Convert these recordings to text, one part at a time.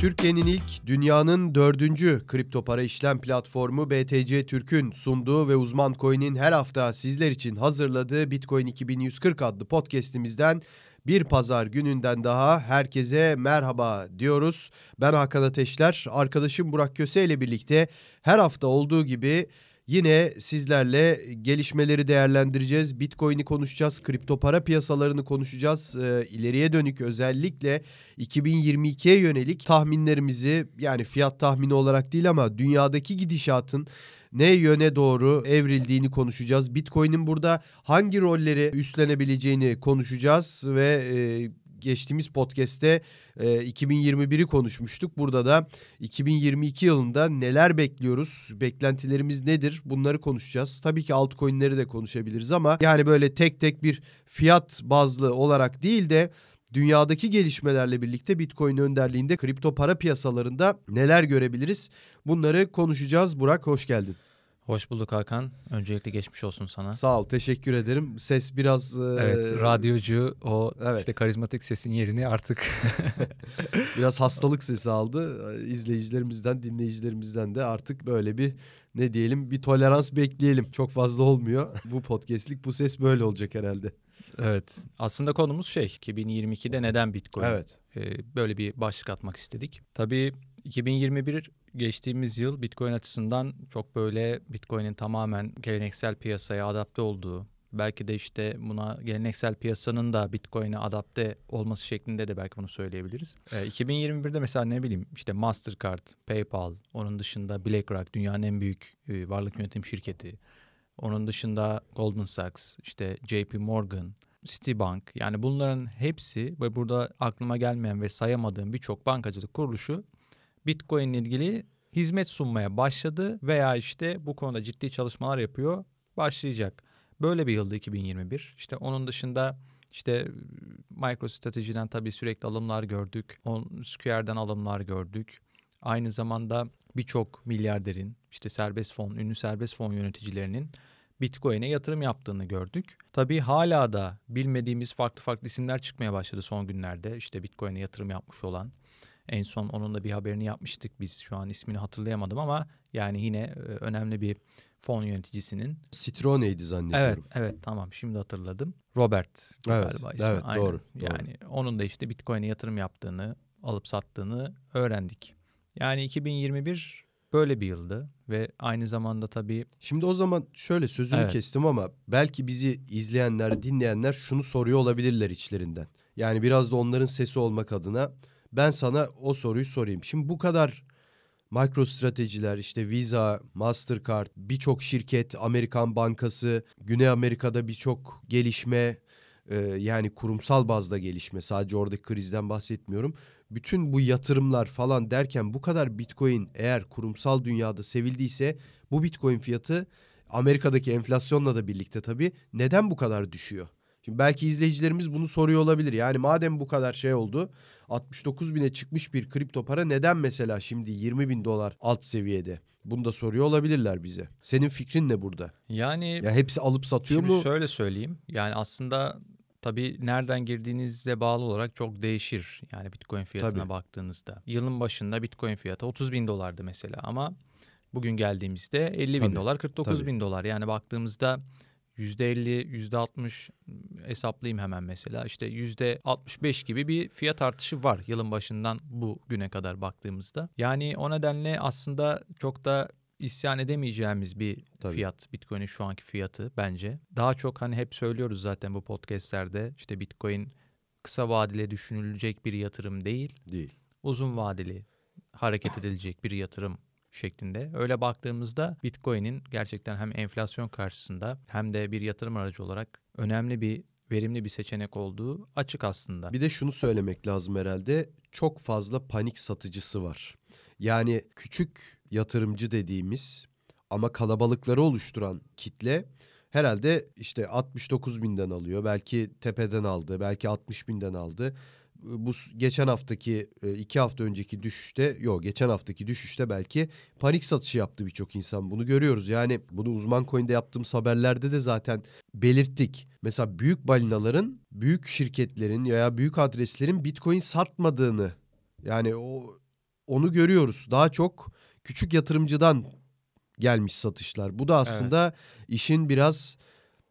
Türkiye'nin ilk, dünyanın dördüncü kripto para işlem platformu BTC Türk'ün sunduğu ve uzman coin'in her hafta sizler için hazırladığı Bitcoin 2140 adlı podcast'imizden bir pazar gününden daha herkese merhaba diyoruz. Ben Hakan Ateşler, arkadaşım Burak Köse ile birlikte her hafta olduğu gibi Yine sizlerle gelişmeleri değerlendireceğiz. Bitcoin'i konuşacağız, kripto para piyasalarını konuşacağız. Ee, ileriye dönük özellikle 2022'ye yönelik tahminlerimizi yani fiyat tahmini olarak değil ama dünyadaki gidişatın ne yöne doğru evrildiğini konuşacağız. Bitcoin'in burada hangi rolleri üstlenebileceğini konuşacağız ve e, geçtiğimiz podcast'te e, 2021'i konuşmuştuk. Burada da 2022 yılında neler bekliyoruz? Beklentilerimiz nedir? Bunları konuşacağız. Tabii ki altcoin'leri de konuşabiliriz ama yani böyle tek tek bir fiyat bazlı olarak değil de dünyadaki gelişmelerle birlikte Bitcoin önderliğinde kripto para piyasalarında neler görebiliriz? Bunları konuşacağız. Burak hoş geldin. Hoş bulduk Hakan. Öncelikle geçmiş olsun sana. Sağ ol, teşekkür ederim. Ses biraz... Evet, e... radyocu o evet. işte karizmatik sesin yerini artık... biraz hastalık sesi aldı. İzleyicilerimizden, dinleyicilerimizden de artık böyle bir ne diyelim bir tolerans bekleyelim. Çok fazla olmuyor. bu podcastlik bu ses böyle olacak herhalde. Evet. Aslında konumuz şey 2022'de neden Bitcoin? Evet. Ee, böyle bir başlık atmak istedik. Tabii 2021 geçtiğimiz yıl Bitcoin açısından çok böyle Bitcoin'in tamamen geleneksel piyasaya adapte olduğu, belki de işte buna geleneksel piyasanın da Bitcoin'e adapte olması şeklinde de belki bunu söyleyebiliriz. E, 2021'de mesela ne bileyim işte Mastercard, PayPal, onun dışında BlackRock dünyanın en büyük e, varlık yönetim şirketi. Onun dışında Goldman Sachs, işte JP Morgan, Citibank yani bunların hepsi ve burada aklıma gelmeyen ve sayamadığım birçok bankacılık kuruluşu Bitcoin ilgili hizmet sunmaya başladı veya işte bu konuda ciddi çalışmalar yapıyor, başlayacak. Böyle bir yıldı 2021. İşte onun dışında işte MicroStrategy'den tabii sürekli alımlar gördük. On, Square'den alımlar gördük. Aynı zamanda birçok milyarderin, işte serbest fon, ünlü serbest fon yöneticilerinin Bitcoin'e yatırım yaptığını gördük. Tabii hala da bilmediğimiz farklı farklı isimler çıkmaya başladı son günlerde. İşte Bitcoin'e yatırım yapmış olan. En son onun da bir haberini yapmıştık biz. Şu an ismini hatırlayamadım ama yani yine e, önemli bir fon yöneticisinin. Citrone'ydi zannediyorum. Evet, evet tamam şimdi hatırladım. Robert evet, galiba ismi. Evet, Aynen. doğru. Yani doğru. onun da işte Bitcoin'e yatırım yaptığını, alıp sattığını öğrendik. Yani 2021 böyle bir yıldı ve aynı zamanda tabii... Şimdi o zaman şöyle sözünü evet. kestim ama belki bizi izleyenler, dinleyenler şunu soruyor olabilirler içlerinden. Yani biraz da onların sesi olmak adına ben sana o soruyu sorayım. Şimdi bu kadar MicroStrategy'ler işte Visa, Mastercard, birçok şirket, Amerikan Bankası, Güney Amerika'da birçok gelişme e, yani kurumsal bazda gelişme sadece oradaki krizden bahsetmiyorum. Bütün bu yatırımlar falan derken bu kadar Bitcoin eğer kurumsal dünyada sevildiyse bu Bitcoin fiyatı Amerika'daki enflasyonla da birlikte tabii neden bu kadar düşüyor? Şimdi belki izleyicilerimiz bunu soruyor olabilir. Yani madem bu kadar şey oldu 69 bine çıkmış bir kripto para neden mesela şimdi 20 bin dolar alt seviyede? Bunu da soruyor olabilirler bize. Senin fikrin ne burada? Yani ya hepsi alıp satıyor şimdi mu? Şöyle söyleyeyim. Yani aslında tabii nereden girdiğinizle bağlı olarak çok değişir. Yani Bitcoin fiyatına tabii. baktığınızda. Yılın başında Bitcoin fiyatı 30 bin dolardı mesela ama bugün geldiğimizde 50 bin tabii. dolar 49 tabii. bin dolar. Yani baktığımızda %50, %60 hesaplayayım hemen mesela. İşte %65 gibi bir fiyat artışı var yılın başından bu güne kadar baktığımızda. Yani o nedenle aslında çok da isyan edemeyeceğimiz bir Tabii. fiyat Bitcoin'in şu anki fiyatı bence. Daha çok hani hep söylüyoruz zaten bu podcastlerde işte Bitcoin kısa vadeli düşünülecek bir yatırım değil. Değil. Uzun vadeli hareket edilecek bir yatırım şeklinde. Öyle baktığımızda Bitcoin'in gerçekten hem enflasyon karşısında hem de bir yatırım aracı olarak önemli bir verimli bir seçenek olduğu açık aslında. Bir de şunu söylemek lazım herhalde. Çok fazla panik satıcısı var. Yani küçük yatırımcı dediğimiz ama kalabalıkları oluşturan kitle herhalde işte 69 binden alıyor. Belki tepeden aldı, belki 60 binden aldı bu geçen haftaki e, iki hafta önceki düşüşte yok geçen haftaki düşüşte belki panik satışı yaptı birçok insan bunu görüyoruz. Yani bunu uzman coin'de yaptığımız haberlerde de zaten belirttik. Mesela büyük balinaların büyük şirketlerin veya büyük adreslerin bitcoin satmadığını yani o onu görüyoruz. Daha çok küçük yatırımcıdan gelmiş satışlar. Bu da aslında evet. işin biraz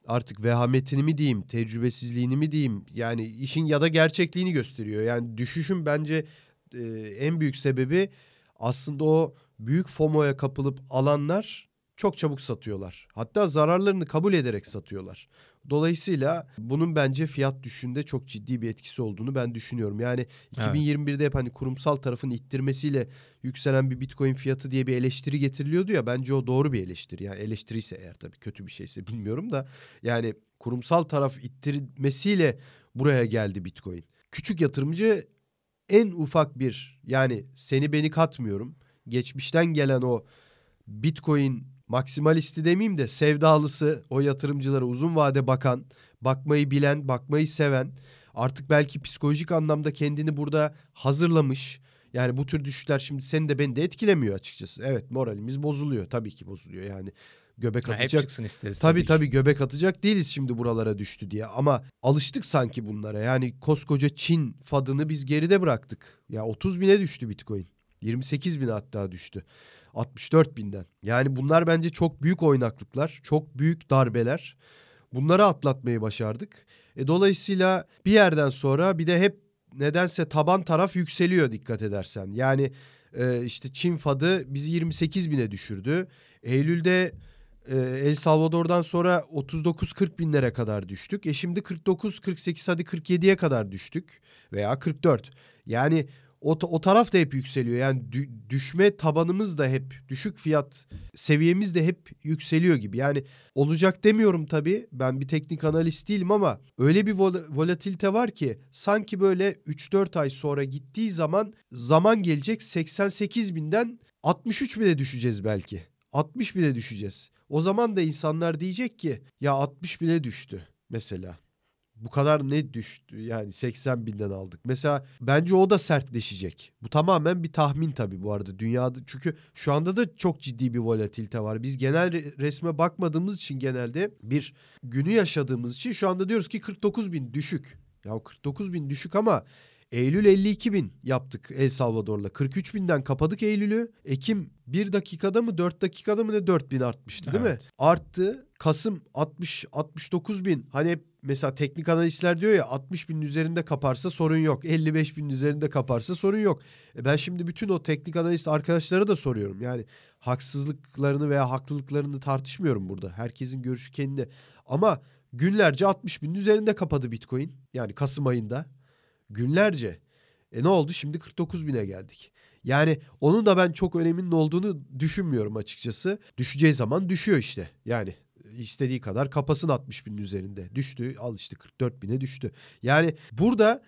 artık vehametini mi diyeyim, tecrübesizliğini mi diyeyim? Yani işin ya da gerçekliğini gösteriyor. Yani düşüşün bence e, en büyük sebebi aslında o büyük FOMO'ya kapılıp alanlar çok çabuk satıyorlar. Hatta zararlarını kabul ederek satıyorlar. Dolayısıyla bunun bence fiyat düşüşünde çok ciddi bir etkisi olduğunu ben düşünüyorum. Yani 2021'de hep hani kurumsal tarafın ittirmesiyle yükselen bir Bitcoin fiyatı diye bir eleştiri getiriliyordu ya. Bence o doğru bir eleştiri. Yani eleştiriyse eğer tabii kötü bir şeyse bilmiyorum da. Yani kurumsal taraf ittirmesiyle buraya geldi Bitcoin. Küçük yatırımcı en ufak bir yani seni beni katmıyorum. Geçmişten gelen o Bitcoin maksimalisti demeyeyim de sevdalısı o yatırımcılara uzun vade bakan, bakmayı bilen, bakmayı seven, artık belki psikolojik anlamda kendini burada hazırlamış. Yani bu tür düşüşler şimdi seni de beni de etkilemiyor açıkçası. Evet moralimiz bozuluyor tabii ki bozuluyor yani göbek atacak. Hep çıksın isteriz. Tabii tabii, tabii göbek atacak değiliz şimdi buralara düştü diye. Ama alıştık sanki bunlara. Yani koskoca Çin fadını biz geride bıraktık. Ya 30 bine düştü Bitcoin. 28 bin hatta düştü. 64 binden. Yani bunlar bence çok büyük oynaklıklar, çok büyük darbeler. Bunları atlatmayı başardık. E, dolayısıyla bir yerden sonra bir de hep nedense taban taraf yükseliyor dikkat edersen. Yani e, işte Çin fadı bizi 28 bine düşürdü. Eylül'de e, El Salvador'dan sonra 39-40 binlere kadar düştük. E şimdi 49-48 hadi 47'ye kadar düştük veya 44. Yani o, o taraf da hep yükseliyor. Yani dü, düşme tabanımız da hep düşük fiyat seviyemiz de hep yükseliyor gibi. Yani olacak demiyorum tabii. Ben bir teknik analist değilim ama öyle bir vol volatilite var ki sanki böyle 3-4 ay sonra gittiği zaman zaman gelecek 88 binden 63 bine düşeceğiz belki. 60 bine düşeceğiz. O zaman da insanlar diyecek ki ya 60 bine düştü mesela bu kadar ne düştü yani 80 binden aldık. Mesela bence o da sertleşecek. Bu tamamen bir tahmin tabii bu arada dünyada çünkü şu anda da çok ciddi bir volatilite var. Biz genel resme bakmadığımız için genelde bir günü yaşadığımız için şu anda diyoruz ki 49 bin düşük. Ya 49 bin düşük ama Eylül 52 bin yaptık El Salvador'la. 43 binden kapadık Eylül'ü. Ekim 1 dakikada mı 4 dakikada mı ne 4 bin artmıştı değil evet. mi? Arttı. Kasım 60 69 bin. Hani hep mesela teknik analistler diyor ya 60 binin üzerinde kaparsa sorun yok. 55 binin üzerinde kaparsa sorun yok. E ben şimdi bütün o teknik analist arkadaşlara da soruyorum. Yani haksızlıklarını veya haklılıklarını tartışmıyorum burada. Herkesin görüşü kendine. Ama günlerce 60 binin üzerinde kapadı Bitcoin. Yani Kasım ayında. Günlerce. E ne oldu? Şimdi 49 bine geldik. Yani onun da ben çok öneminin olduğunu düşünmüyorum açıkçası. Düşeceği zaman düşüyor işte. Yani istediği kadar kapasın 60 binin üzerinde. Düştü al işte 44 bine düştü. Yani burada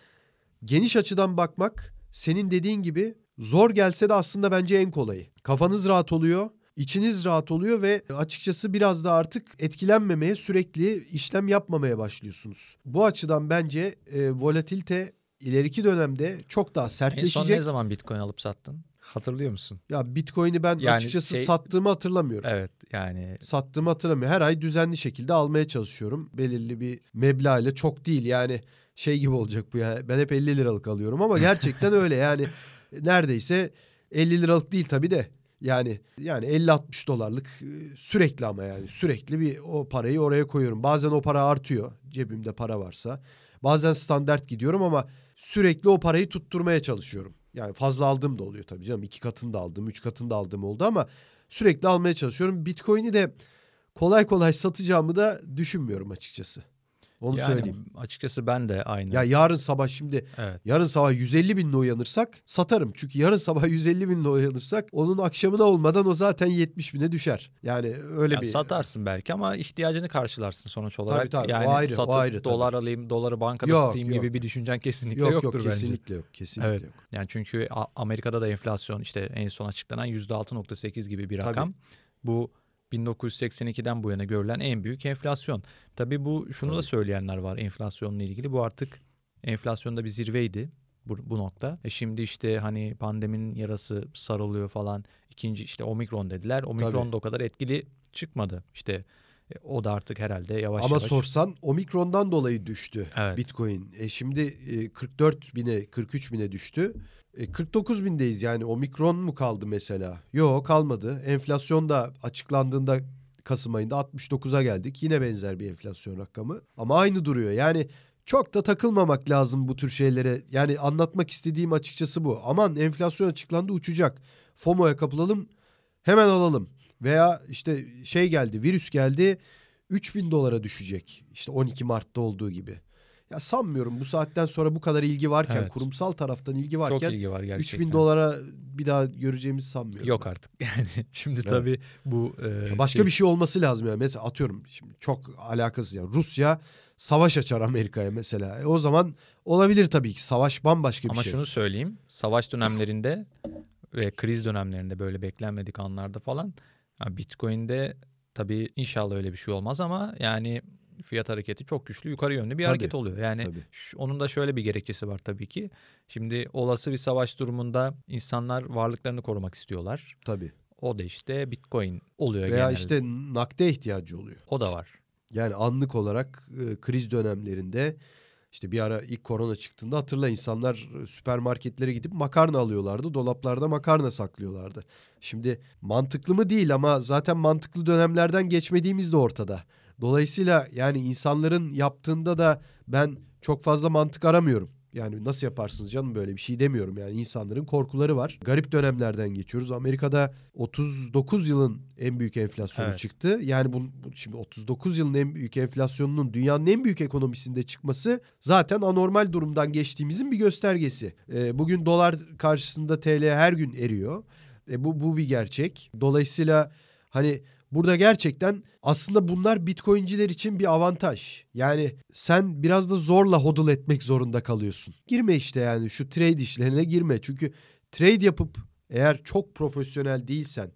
geniş açıdan bakmak senin dediğin gibi zor gelse de aslında bence en kolayı. Kafanız rahat oluyor. içiniz rahat oluyor ve açıkçası biraz da artık etkilenmemeye sürekli işlem yapmamaya başlıyorsunuz. Bu açıdan bence e, volatilite ileriki dönemde çok daha sertleşecek. En son ne zaman Bitcoin alıp sattın? Hatırlıyor musun? Ya Bitcoin'i ben yani açıkçası şey, sattığımı hatırlamıyorum. Evet yani. Sattığımı hatırlamıyorum. Her ay düzenli şekilde almaya çalışıyorum. Belirli bir meblağ ile çok değil yani şey gibi olacak bu ya. Ben hep 50 liralık alıyorum ama gerçekten öyle yani neredeyse 50 liralık değil tabii de yani yani 50-60 dolarlık e, sürekli ama yani sürekli bir o parayı oraya koyuyorum. Bazen o para artıyor cebimde para varsa. Bazen standart gidiyorum ama sürekli o parayı tutturmaya çalışıyorum. Yani fazla aldığım da oluyor tabii canım. iki katını da aldım, üç katını da aldığım oldu ama sürekli almaya çalışıyorum. Bitcoin'i de kolay kolay satacağımı da düşünmüyorum açıkçası. Onu yani, söyleyeyim. Açıkçası ben de aynı. Ya yarın sabah şimdi evet. yarın sabah 150 binle uyanırsak satarım. Çünkü yarın sabah 150 binle uyanırsak onun akşamına olmadan o zaten 70 bine düşer. Yani öyle ya bir... Satarsın belki ama ihtiyacını karşılarsın sonuç olarak. Tabii tabii yani o ayrı, satıp o ayrı, dolar alayım doları bankada yok, tutayım yok. gibi bir düşüncen kesinlikle yok, yoktur yok, bence. Kesinlikle yok kesinlikle evet. yok. Yani çünkü Amerika'da da enflasyon işte en son açıklanan %6.8 gibi bir rakam. Tabii. Bu 1982'den bu yana görülen en büyük enflasyon. Tabii bu şunu Tabii. da söyleyenler var enflasyonla ilgili. Bu artık enflasyonda bir zirveydi bu, bu nokta. E şimdi işte hani pandeminin yarası sarılıyor falan. İkinci işte omikron dediler. Omikron Tabii. da o kadar etkili çıkmadı. İşte o da artık herhalde yavaş Ama yavaş. sorsan omikrondan dolayı düştü evet. Bitcoin. E şimdi 44 bine 43 bine düştü. E 49 bindeyiz yani omikron mu kaldı mesela? Yok kalmadı. Enflasyon da açıklandığında Kasım ayında 69'a geldik. Yine benzer bir enflasyon rakamı. Ama aynı duruyor. Yani çok da takılmamak lazım bu tür şeylere. Yani anlatmak istediğim açıkçası bu. Aman enflasyon açıklandı uçacak. FOMO'ya kapılalım hemen alalım. Veya işte şey geldi virüs geldi 3000 dolara düşecek. İşte 12 Mart'ta olduğu gibi. Ya sanmıyorum bu saatten sonra bu kadar ilgi varken evet. kurumsal taraftan ilgi varken Çok ilgi var gerçekten. 3000 dolara bir daha göreceğimizi sanmıyorum. Yok ben. artık yani şimdi evet. tabii bu e, başka şey... bir şey olması lazım yani mesela atıyorum şimdi çok alakası yani Rusya savaş açar Amerika'ya mesela. E o zaman olabilir tabii ki savaş bambaşka bir Ama şey. Ama şunu söyleyeyim savaş dönemlerinde ve kriz dönemlerinde böyle beklenmedik anlarda falan Bitcoin'de tabii inşallah öyle bir şey olmaz ama yani fiyat hareketi çok güçlü yukarı yönlü bir tabii, hareket oluyor. Yani şu, onun da şöyle bir gerekçesi var tabii ki. Şimdi olası bir savaş durumunda insanlar varlıklarını korumak istiyorlar. Tabii. O da işte Bitcoin oluyor Veya genelde. işte nakde ihtiyacı oluyor. O da var. Yani anlık olarak e, kriz dönemlerinde işte bir ara ilk korona çıktığında hatırla insanlar e, süpermarketlere gidip makarna alıyorlardı. Dolaplarda makarna saklıyorlardı. Şimdi mantıklı mı değil ama zaten mantıklı dönemlerden geçmediğimiz de ortada. Dolayısıyla yani insanların yaptığında da ben çok fazla mantık aramıyorum. Yani nasıl yaparsınız canım böyle bir şey demiyorum. Yani insanların korkuları var. Garip dönemlerden geçiyoruz. Amerika'da 39 yılın en büyük enflasyonu evet. çıktı. Yani bu, bu şimdi 39 yılın en büyük enflasyonunun dünyanın en büyük ekonomisinde çıkması zaten anormal durumdan geçtiğimizin bir göstergesi. E, bugün dolar karşısında TL her gün eriyor. E, bu bu bir gerçek. Dolayısıyla hani Burada gerçekten aslında bunlar Bitcoin'ciler için bir avantaj. Yani sen biraz da zorla hodl etmek zorunda kalıyorsun. Girme işte yani şu trade işlerine girme. Çünkü trade yapıp eğer çok profesyonel değilsen,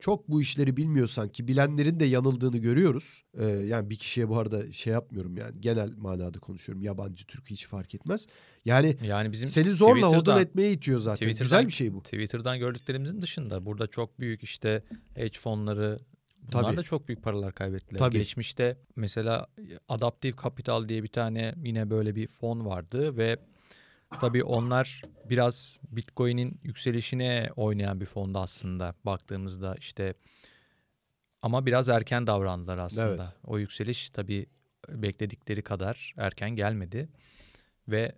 çok bu işleri bilmiyorsan ki bilenlerin de yanıldığını görüyoruz. Ee, yani bir kişiye bu arada şey yapmıyorum yani genel manada konuşuyorum. Yabancı, Türk hiç fark etmez. Yani, yani bizim seni zorla hodl etmeye itiyor zaten. Güzel bir şey bu. Twitter'dan gördüklerimizin dışında burada çok büyük işte hedge fonları, Bunlar Tabii. da çok büyük paralar kaybettiler. Tabii. Geçmişte mesela Adaptive Capital diye bir tane yine böyle bir fon vardı ve tabii onlar biraz Bitcoin'in yükselişine oynayan bir fondu aslında baktığımızda işte ama biraz erken davrandılar aslında. Evet. O yükseliş tabii bekledikleri kadar erken gelmedi ve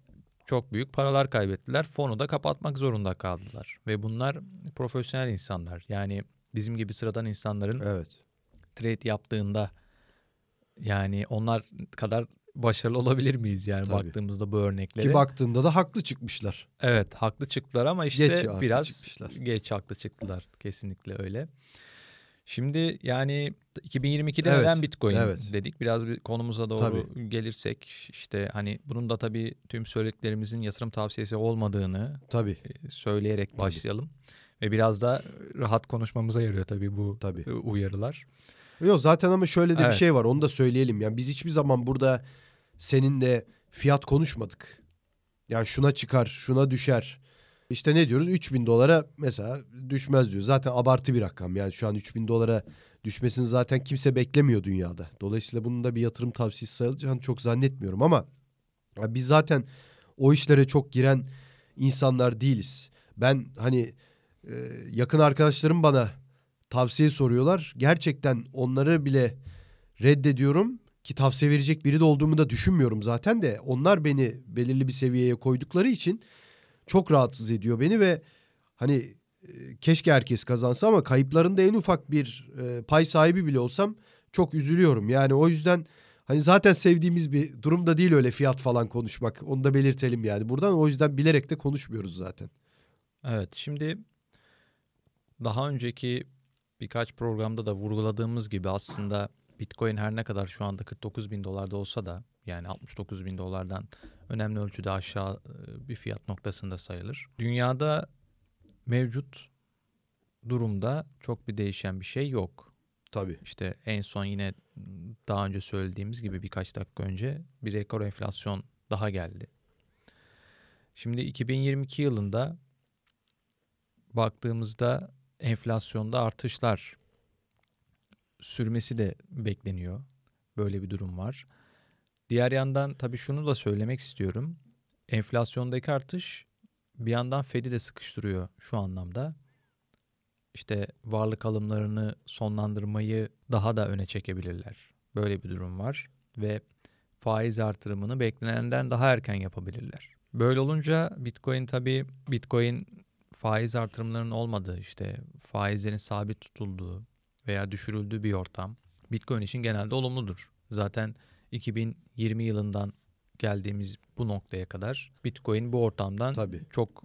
çok büyük paralar kaybettiler. Fonu da kapatmak zorunda kaldılar ve bunlar profesyonel insanlar. Yani bizim gibi sıradan insanların evet. trade yaptığında yani onlar kadar başarılı olabilir miyiz yani Tabii. baktığımızda bu örneklere. Ki baktığında da haklı çıkmışlar. Evet haklı çıktılar ama işte geç biraz çıkmışlar. geç haklı çıktılar kesinlikle öyle. Şimdi yani 2022'de evet, neden Bitcoin evet. dedik. Biraz bir konumuza doğru tabii. gelirsek işte hani bunun da tabii tüm söylediklerimizin yatırım tavsiyesi olmadığını tabii. söyleyerek tabii. başlayalım. Ve biraz da rahat konuşmamıza yarıyor tabii bu tabii. uyarılar. Yok zaten ama şöyle de evet. bir şey var onu da söyleyelim. Yani biz hiçbir zaman burada seninle fiyat konuşmadık. Yani şuna çıkar, şuna düşer. İşte ne diyoruz? 3000 dolara mesela düşmez diyor. Zaten abartı bir rakam. Yani şu an 3000 dolara düşmesini zaten kimse beklemiyor dünyada. Dolayısıyla bunun da bir yatırım tavsiyesi sayılacağını çok zannetmiyorum ama biz zaten o işlere çok giren insanlar değiliz. Ben hani ee, yakın arkadaşlarım bana tavsiye soruyorlar. Gerçekten onları bile reddediyorum ki tavsiye verecek biri de olduğumu da düşünmüyorum zaten de onlar beni belirli bir seviyeye koydukları için çok rahatsız ediyor beni ve hani e, keşke herkes kazansa ama kayıplarında en ufak bir e, pay sahibi bile olsam çok üzülüyorum. Yani o yüzden hani zaten sevdiğimiz bir durumda değil öyle fiyat falan konuşmak. Onu da belirtelim yani buradan. O yüzden bilerek de konuşmuyoruz zaten. Evet şimdi daha önceki birkaç programda da vurguladığımız gibi aslında Bitcoin her ne kadar şu anda 49 bin dolarda olsa da yani 69 bin dolardan önemli ölçüde aşağı bir fiyat noktasında sayılır. Dünyada mevcut durumda çok bir değişen bir şey yok. Tabii. İşte en son yine daha önce söylediğimiz gibi birkaç dakika önce bir rekor enflasyon daha geldi. Şimdi 2022 yılında baktığımızda enflasyonda artışlar sürmesi de bekleniyor. Böyle bir durum var. Diğer yandan tabii şunu da söylemek istiyorum. Enflasyondaki artış bir yandan Fed'i de sıkıştırıyor şu anlamda. İşte varlık alımlarını sonlandırmayı daha da öne çekebilirler. Böyle bir durum var ve faiz artırımını beklenenden daha erken yapabilirler. Böyle olunca Bitcoin tabii Bitcoin faiz artırımlarının olmadığı işte faizlerin sabit tutulduğu veya düşürüldüğü bir ortam Bitcoin için genelde olumludur. Zaten 2020 yılından geldiğimiz bu noktaya kadar Bitcoin bu ortamdan Tabii. çok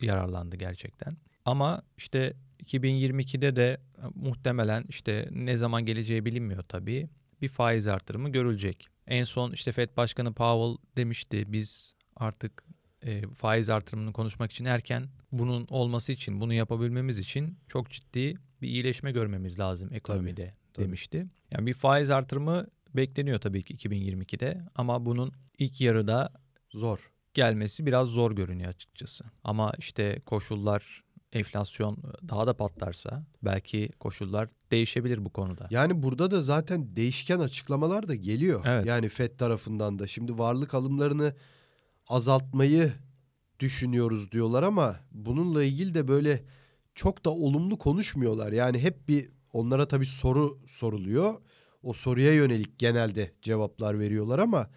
yararlandı gerçekten. Ama işte 2022'de de muhtemelen işte ne zaman geleceği bilinmiyor tabii. Bir faiz artırımı görülecek. En son işte Fed Başkanı Powell demişti biz artık e, faiz artırımını konuşmak için erken bunun olması için bunu yapabilmemiz için çok ciddi bir iyileşme görmemiz lazım ekonomide tabii, demişti. Tabii. Yani bir faiz artırımı bekleniyor tabii ki 2022'de ama bunun ilk yarıda zor gelmesi biraz zor görünüyor açıkçası. Ama işte koşullar enflasyon daha da patlarsa belki koşullar değişebilir bu konuda. Yani burada da zaten değişken açıklamalar da geliyor. Evet. Yani FED tarafından da. Şimdi varlık alımlarını azaltmayı düşünüyoruz diyorlar ama bununla ilgili de böyle çok da olumlu konuşmuyorlar. Yani hep bir onlara tabii soru soruluyor. O soruya yönelik genelde cevaplar veriyorlar ama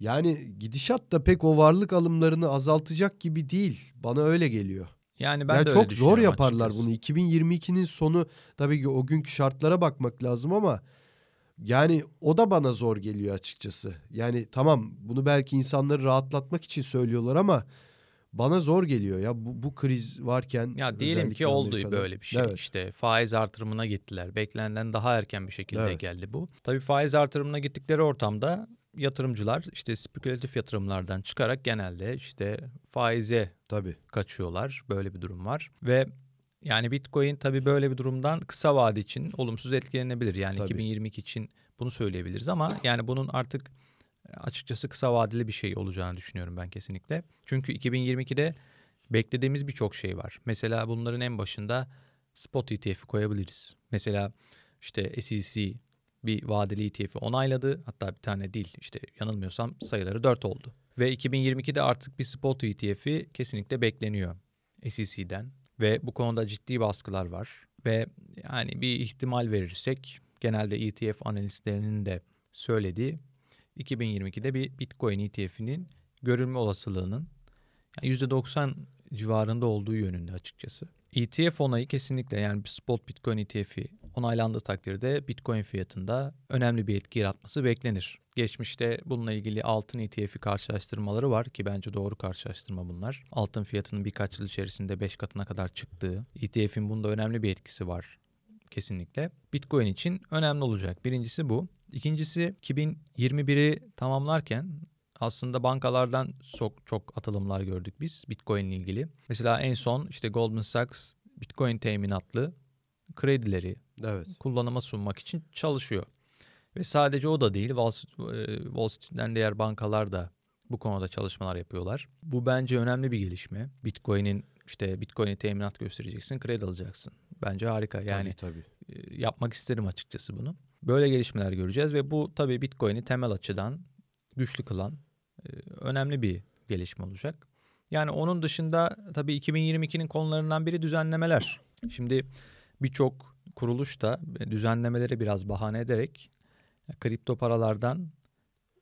yani gidişat da pek o varlık alımlarını azaltacak gibi değil. Bana öyle geliyor. Yani ben yani de çok öyle zor yaparlar açıkçası. bunu. 2022'nin sonu tabii ki o günkü şartlara bakmak lazım ama yani o da bana zor geliyor açıkçası. Yani tamam bunu belki insanları rahatlatmak için söylüyorlar ama bana zor geliyor ya bu, bu kriz varken. Ya diyelim ki oldu Amerika'da. böyle bir şey. Evet. İşte faiz artırımına gittiler. Beklenenden daha erken bir şekilde evet. geldi bu. Tabii faiz artırımına gittikleri ortamda yatırımcılar işte spekülatif yatırımlardan çıkarak genelde işte faize tabii. kaçıyorlar. Böyle bir durum var ve yani Bitcoin tabii böyle bir durumdan kısa vade için olumsuz etkilenebilir. Yani tabii. 2022 için bunu söyleyebiliriz ama yani bunun artık açıkçası kısa vadeli bir şey olacağını düşünüyorum ben kesinlikle. Çünkü 2022'de beklediğimiz birçok şey var. Mesela bunların en başında spot ETF'i koyabiliriz. Mesela işte SEC bir vadeli ETF'i onayladı. Hatta bir tane değil işte yanılmıyorsam sayıları 4 oldu. Ve 2022'de artık bir spot ETF'i kesinlikle bekleniyor SEC'den. Ve bu konuda ciddi baskılar var. Ve yani bir ihtimal verirsek genelde ETF analistlerinin de söylediği 2022'de bir Bitcoin ETF'inin görülme olasılığının yani %90 civarında olduğu yönünde açıkçası. ETF onayı kesinlikle yani bir spot Bitcoin ETF'i onaylandığı takdirde Bitcoin fiyatında önemli bir etki yaratması beklenir. Geçmişte bununla ilgili altın ETF'i karşılaştırmaları var ki bence doğru karşılaştırma bunlar. Altın fiyatının birkaç yıl içerisinde 5 katına kadar çıktığı, ETF'in bunda önemli bir etkisi var kesinlikle. Bitcoin için önemli olacak. Birincisi bu. İkincisi 2021'i tamamlarken aslında bankalardan çok çok atılımlar gördük biz Bitcoin ile ilgili. Mesela en son işte Goldman Sachs Bitcoin teminatlı kredileri evet. kullanıma sunmak için çalışıyor. Ve sadece o da değil Wall, e, Wall Street'ten diğer bankalar da bu konuda çalışmalar yapıyorlar. Bu bence önemli bir gelişme. Bitcoin'in işte Bitcoin'e teminat göstereceksin, kredi alacaksın. Bence harika. Yani tabii, tabii. E, yapmak isterim açıkçası bunu. Böyle gelişmeler göreceğiz ve bu tabii Bitcoin'i temel açıdan güçlü kılan e, önemli bir gelişme olacak. Yani onun dışında tabii 2022'nin konularından biri düzenlemeler. Şimdi birçok kuruluş da düzenlemeleri biraz bahane ederek kripto paralardan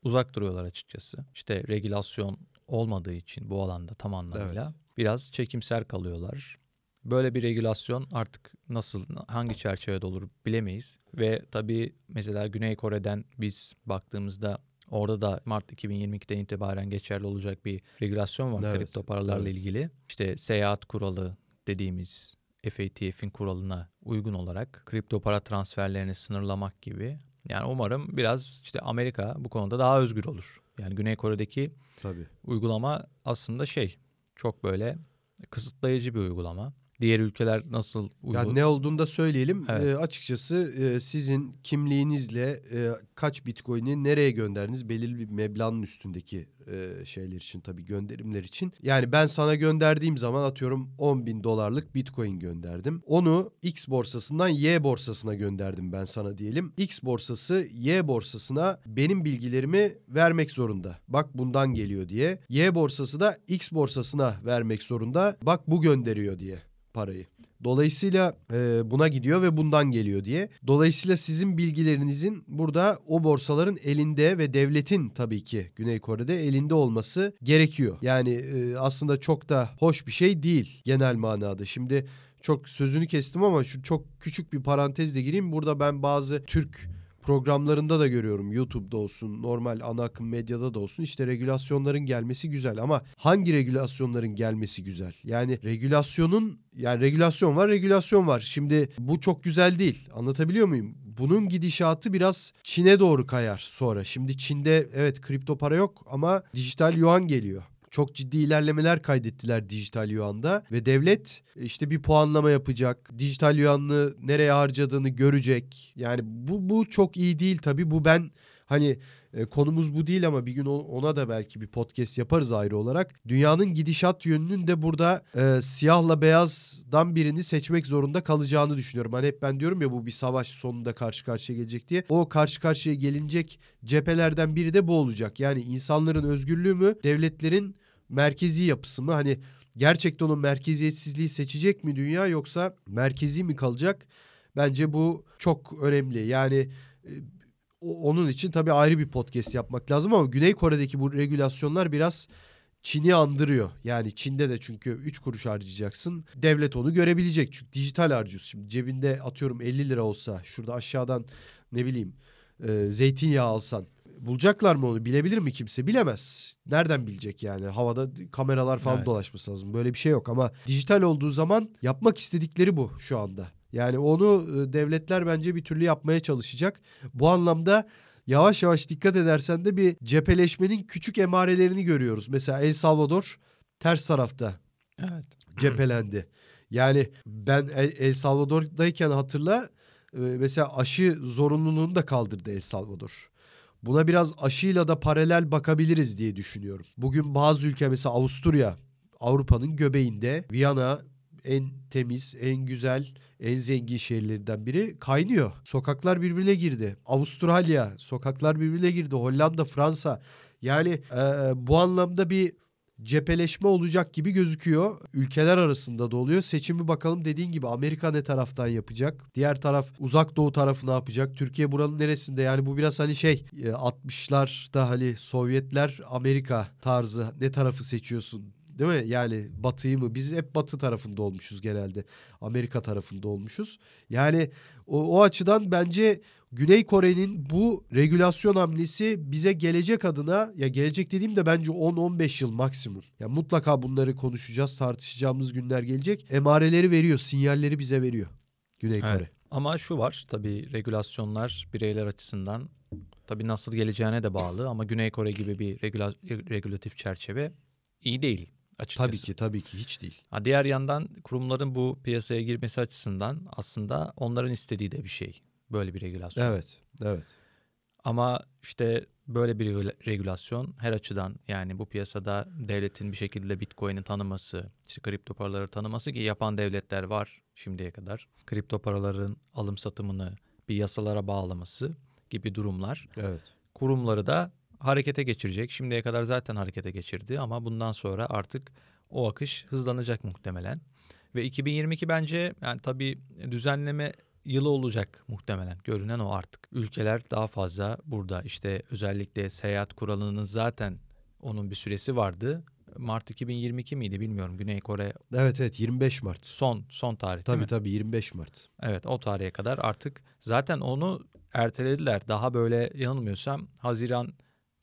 uzak duruyorlar açıkçası. İşte regülasyon olmadığı için bu alanda tam anlamıyla evet. biraz çekimser kalıyorlar. Böyle bir regülasyon artık nasıl, hangi çerçevede olur bilemeyiz. Ve tabii mesela Güney Kore'den biz baktığımızda orada da Mart 2022'den itibaren geçerli olacak bir regülasyon var evet, kripto paralarla evet. ilgili. İşte seyahat kuralı dediğimiz FATF'in kuralına uygun olarak kripto para transferlerini sınırlamak gibi. Yani umarım biraz işte Amerika bu konuda daha özgür olur. Yani Güney Kore'deki Tabii. uygulama aslında şey çok böyle kısıtlayıcı bir uygulama. Diğer ülkeler nasıl uydu? Yani ne olduğunu da söyleyelim. Evet. E, açıkçası e, sizin kimliğinizle e, kaç bitcoin'i nereye gönderdiniz belirli bir meblağın üstündeki e, şeyler için tabii gönderimler için. Yani ben sana gönderdiğim zaman atıyorum 10 bin dolarlık bitcoin gönderdim. Onu X borsasından Y borsasına gönderdim ben sana diyelim. X borsası Y borsasına benim bilgilerimi vermek zorunda. Bak bundan geliyor diye. Y borsası da X borsasına vermek zorunda. Bak bu gönderiyor diye parayı. Dolayısıyla e, buna gidiyor ve bundan geliyor diye. Dolayısıyla sizin bilgilerinizin burada o borsaların elinde ve devletin tabii ki Güney Kore'de elinde olması gerekiyor. Yani e, aslında çok da hoş bir şey değil genel manada. Şimdi çok sözünü kestim ama şu çok küçük bir parantezle gireyim. Burada ben bazı Türk programlarında da görüyorum. YouTube'da olsun, normal ana akım medyada da olsun. İşte regülasyonların gelmesi güzel ama hangi regülasyonların gelmesi güzel? Yani regülasyonun yani regülasyon var, regülasyon var. Şimdi bu çok güzel değil. Anlatabiliyor muyum? Bunun gidişatı biraz Çin'e doğru kayar sonra. Şimdi Çin'de evet kripto para yok ama dijital yuan geliyor çok ciddi ilerlemeler kaydettiler dijital yuanda ve devlet işte bir puanlama yapacak. Dijital yuanını nereye harcadığını görecek. Yani bu bu çok iyi değil tabii. Bu ben hani e, konumuz bu değil ama bir gün ona da belki bir podcast yaparız ayrı olarak. Dünyanın gidişat yönünün de burada e, siyahla beyazdan birini seçmek zorunda kalacağını düşünüyorum. Hani hep ben diyorum ya bu bir savaş sonunda karşı karşıya gelecek diye. O karşı karşıya gelinecek cephelerden biri de bu olacak. Yani insanların özgürlüğü mü, devletlerin merkezi yapısı mı? Hani gerçekten onun merkeziyetsizliği seçecek mi dünya yoksa merkezi mi kalacak? Bence bu çok önemli. Yani e, onun için tabii ayrı bir podcast yapmak lazım ama Güney Kore'deki bu regülasyonlar biraz Çin'i andırıyor. Yani Çin'de de çünkü 3 kuruş harcayacaksın. Devlet onu görebilecek. Çünkü dijital harcıyorsun. Şimdi cebinde atıyorum 50 lira olsa şurada aşağıdan ne bileyim e, zeytinyağı alsan bulacaklar mı onu bilebilir mi kimse? Bilemez. Nereden bilecek yani? Havada kameralar falan evet. dolaşması lazım. Böyle bir şey yok ama dijital olduğu zaman yapmak istedikleri bu şu anda. Yani onu e, devletler bence bir türlü yapmaya çalışacak. Bu anlamda yavaş yavaş dikkat edersen de bir cepheleşmenin küçük emarelerini görüyoruz. Mesela El Salvador ters tarafta evet. cephelendi. Yani ben El Salvador'dayken hatırla e, mesela aşı zorunluluğunu da kaldırdı El Salvador. Buna biraz aşıyla da paralel bakabiliriz diye düşünüyorum. Bugün bazı ülke mesela Avusturya Avrupa'nın göbeğinde Viyana en temiz, en güzel, en zengin şehirlerinden biri kaynıyor. Sokaklar birbirine girdi. Avustralya sokaklar birbirine girdi. Hollanda, Fransa. Yani e, bu anlamda bir cepheleşme olacak gibi gözüküyor. Ülkeler arasında da oluyor. Seçimi bakalım dediğin gibi Amerika ne taraftan yapacak? Diğer taraf uzak doğu tarafı ne yapacak? Türkiye buranın neresinde? Yani bu biraz hani şey 60'larda e, hani Sovyetler Amerika tarzı ne tarafı seçiyorsun? Değil mi? Yani batıyı mı? Biz hep batı tarafında olmuşuz genelde. Amerika tarafında olmuşuz. Yani o, o açıdan bence Güney Kore'nin bu regülasyon hamlesi bize gelecek adına ya gelecek dediğim de bence 10-15 yıl maksimum. Ya mutlaka bunları konuşacağız, tartışacağımız günler gelecek. Emareleri veriyor, sinyalleri bize veriyor Güney evet. Kore. Ama şu var tabii regülasyonlar bireyler açısından tabii nasıl geleceğine de bağlı ama Güney Kore gibi bir regülatif çerçeve iyi değil açıkçası. Tabii ki tabii ki hiç değil. Ha, diğer yandan kurumların bu piyasaya girmesi açısından aslında onların istediği de bir şey. Böyle bir regülasyon. Evet, evet. Ama işte böyle bir regülasyon her açıdan yani bu piyasada devletin bir şekilde Bitcoin'i tanıması, işte kripto paraları tanıması ki yapan devletler var şimdiye kadar. Kripto paraların alım satımını bir yasalara bağlaması gibi durumlar. Evet. Kurumları da harekete geçirecek. Şimdiye kadar zaten harekete geçirdi ama bundan sonra artık o akış hızlanacak muhtemelen. Ve 2022 bence yani tabii düzenleme yılı olacak muhtemelen. Görünen o artık. Ülkeler daha fazla burada işte özellikle seyahat kuralının zaten onun bir süresi vardı. Mart 2022 miydi bilmiyorum Güney Kore. Evet evet 25 Mart. Son son tarih tabii, değil mi? Tabii tabii 25 Mart. Evet o tarihe kadar artık zaten onu ertelediler. Daha böyle yanılmıyorsam Haziran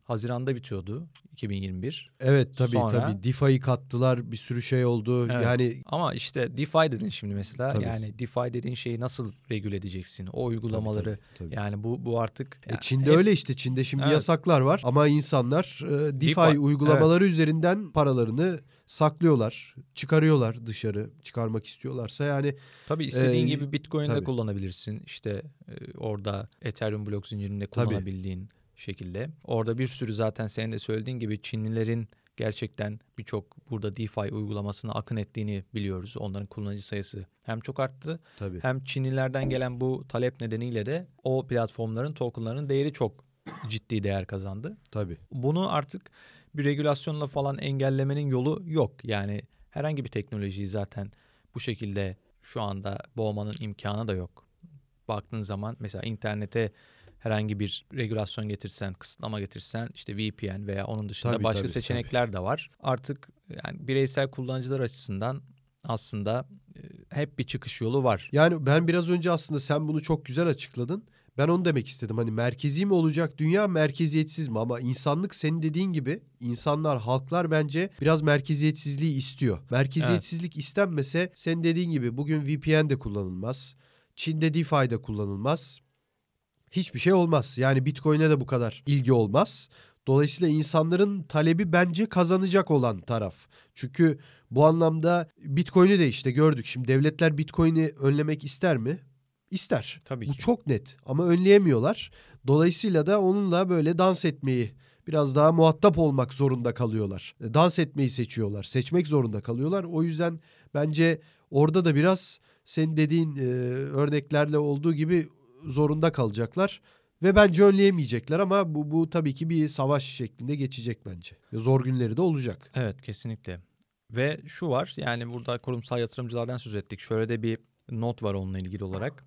Haziranda bitiyordu 2021. Evet tabii Sonra, tabii DeFi'yi kattılar bir sürü şey oldu. Evet. Yani ama işte DeFi dedin şimdi mesela tabii. yani DeFi dediğin şeyi nasıl regüle edeceksin? O uygulamaları tabii, tabii, tabii. yani bu bu artık e, Çin'de hep, öyle işte Çin'de şimdi evet. yasaklar var ama insanlar e, DeFi, DeFi uygulamaları evet. üzerinden paralarını saklıyorlar, çıkarıyorlar dışarı çıkarmak istiyorlarsa yani. Tabii istediğin e, gibi Bitcoin'de kullanabilirsin. İşte e, orada Ethereum blok zincirinde kullanabildiğin tabii. Şekilde. Orada bir sürü zaten senin de söylediğin gibi Çinlilerin gerçekten birçok burada DeFi uygulamasına akın ettiğini biliyoruz. Onların kullanıcı sayısı hem çok arttı Tabii. hem Çinlilerden gelen bu talep nedeniyle de o platformların tokenlarının değeri çok ciddi değer kazandı. Tabii. Bunu artık bir regülasyonla falan engellemenin yolu yok. Yani herhangi bir teknolojiyi zaten bu şekilde şu anda boğmanın imkanı da yok. Baktığın zaman mesela internete herhangi bir regülasyon getirsen, kısıtlama getirsen işte VPN veya onun dışında tabii, başka tabii, seçenekler tabii. de var. Artık yani bireysel kullanıcılar açısından aslında e, hep bir çıkış yolu var. Yani ben biraz önce aslında sen bunu çok güzel açıkladın. Ben onu demek istedim. Hani merkezi mi olacak dünya merkeziyetsiz mi? Ama insanlık senin dediğin gibi insanlar, halklar bence biraz merkeziyetsizliği istiyor. Merkeziyetsizlik evet. istenmese senin dediğin gibi bugün VPN de kullanılmaz. Çin'de DeFi de kullanılmaz. Hiçbir şey olmaz. Yani Bitcoin'e de bu kadar ilgi olmaz. Dolayısıyla insanların talebi bence kazanacak olan taraf. Çünkü bu anlamda Bitcoin'i de işte gördük. Şimdi devletler Bitcoin'i önlemek ister mi? İster. Tabii Bu ki. çok net ama önleyemiyorlar. Dolayısıyla da onunla böyle dans etmeyi biraz daha muhatap olmak zorunda kalıyorlar. E, dans etmeyi seçiyorlar. Seçmek zorunda kalıyorlar. O yüzden bence orada da biraz senin dediğin e, örneklerle olduğu gibi zorunda kalacaklar ve bence önleyemeyecekler ama bu bu tabii ki bir savaş şeklinde geçecek bence. Zor günleri de olacak. Evet kesinlikle. Ve şu var yani burada kurumsal yatırımcılardan söz ettik. Şöyle de bir not var onunla ilgili olarak.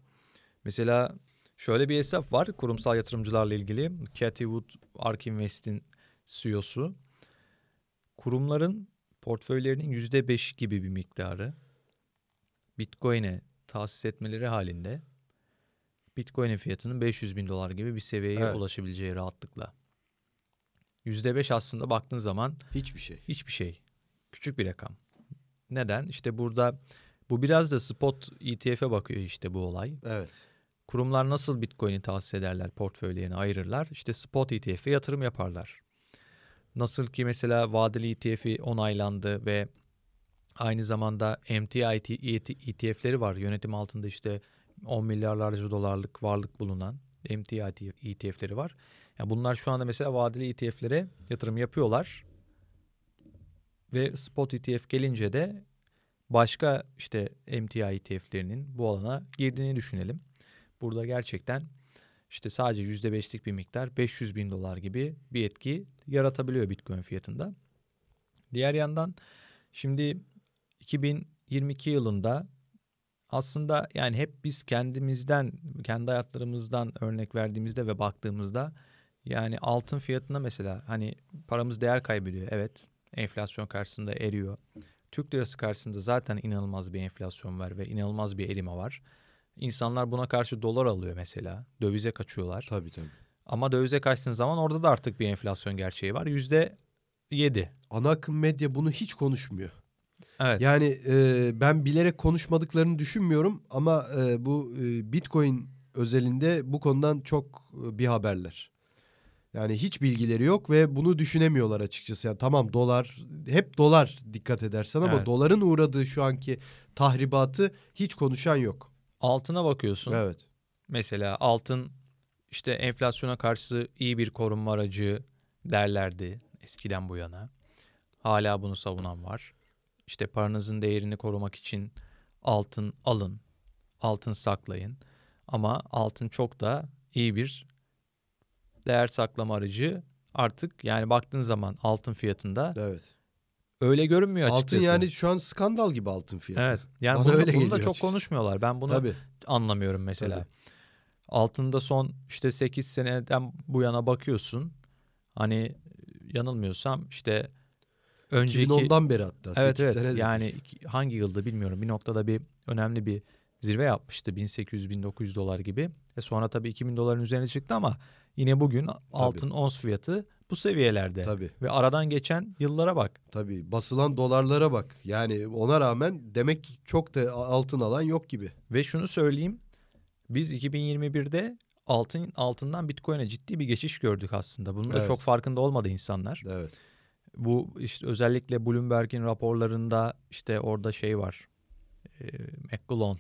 Mesela şöyle bir hesap var kurumsal yatırımcılarla ilgili. Cathy Wood Ark Invest'in CEO'su. Kurumların portföylerinin yüzde beş gibi bir miktarı Bitcoin'e tahsis etmeleri halinde Bitcoin'in fiyatının 500 bin dolar gibi bir seviyeye evet. ulaşabileceği rahatlıkla. Yüzde beş aslında baktığın zaman hiçbir şey. Hiçbir şey. Küçük bir rakam. Neden? İşte burada bu biraz da spot ETF'e bakıyor işte bu olay. Evet. Kurumlar nasıl Bitcoin'i tahsis ederler, portföylerini ayırırlar? İşte spot ETF'e yatırım yaparlar. Nasıl ki mesela vadeli ETF'i onaylandı ve aynı zamanda MTI ETF'leri var. Yönetim altında işte 10 milyarlarca dolarlık varlık bulunan MTI ETF'leri var. Yani bunlar şu anda mesela vadeli ETF'lere yatırım yapıyorlar. Ve spot ETF gelince de başka işte MTI ETF'lerinin bu alana girdiğini düşünelim. Burada gerçekten işte sadece %5'lik bir miktar 500 bin dolar gibi bir etki yaratabiliyor Bitcoin fiyatında. Diğer yandan şimdi 2022 yılında aslında yani hep biz kendimizden, kendi hayatlarımızdan örnek verdiğimizde ve baktığımızda yani altın fiyatına mesela hani paramız değer kaybediyor. Evet enflasyon karşısında eriyor. Türk lirası karşısında zaten inanılmaz bir enflasyon var ve inanılmaz bir erime var. İnsanlar buna karşı dolar alıyor mesela. Dövize kaçıyorlar. Tabii tabii. Ama dövize kaçtığın zaman orada da artık bir enflasyon gerçeği var. Yüzde yedi. Ana akım medya bunu hiç konuşmuyor. Evet. Yani e, ben bilerek konuşmadıklarını düşünmüyorum ama e, bu e, Bitcoin özelinde bu konudan çok e, bir haberler. Yani hiç bilgileri yok ve bunu düşünemiyorlar açıkçası. Yani tamam dolar hep dolar dikkat edersen ama evet. doların uğradığı şu anki tahribatı hiç konuşan yok. Altına bakıyorsun. Evet. Mesela altın işte enflasyona karşı iyi bir korunma aracı derlerdi eskiden bu yana. Hala bunu savunan var. İşte paranızın değerini korumak için altın alın, altın saklayın. Ama altın çok da iyi bir değer saklama aracı artık yani baktığın zaman altın fiyatında evet. öyle görünmüyor açıkçası. Altın yani şu an skandal gibi altın fiyatı. Evet. Yani Bana bunu, öyle bunu da çok açıkçası. konuşmuyorlar. Ben bunu Tabii. anlamıyorum mesela. Tabii. Altında son işte 8 seneden bu yana bakıyorsun. Hani yanılmıyorsam işte önceki 2010'dan beri hatta evet, evet. Yani hangi yılda bilmiyorum. Bir noktada bir önemli bir zirve yapmıştı 1800-1900 dolar gibi. E sonra tabii 2000 doların üzerine çıktı ama yine bugün tabii. altın ons fiyatı bu seviyelerde. Tabii. Ve aradan geçen yıllara bak. Tabii basılan dolarlara bak. Yani ona rağmen demek ki çok da altın alan yok gibi. Ve şunu söyleyeyim. Biz 2021'de altın altından Bitcoin'e ciddi bir geçiş gördük aslında. Bunun da evet. çok farkında olmadı insanlar. Evet. Bu işte özellikle Bloomberg'in raporlarında işte orada şey var. E, McGlone.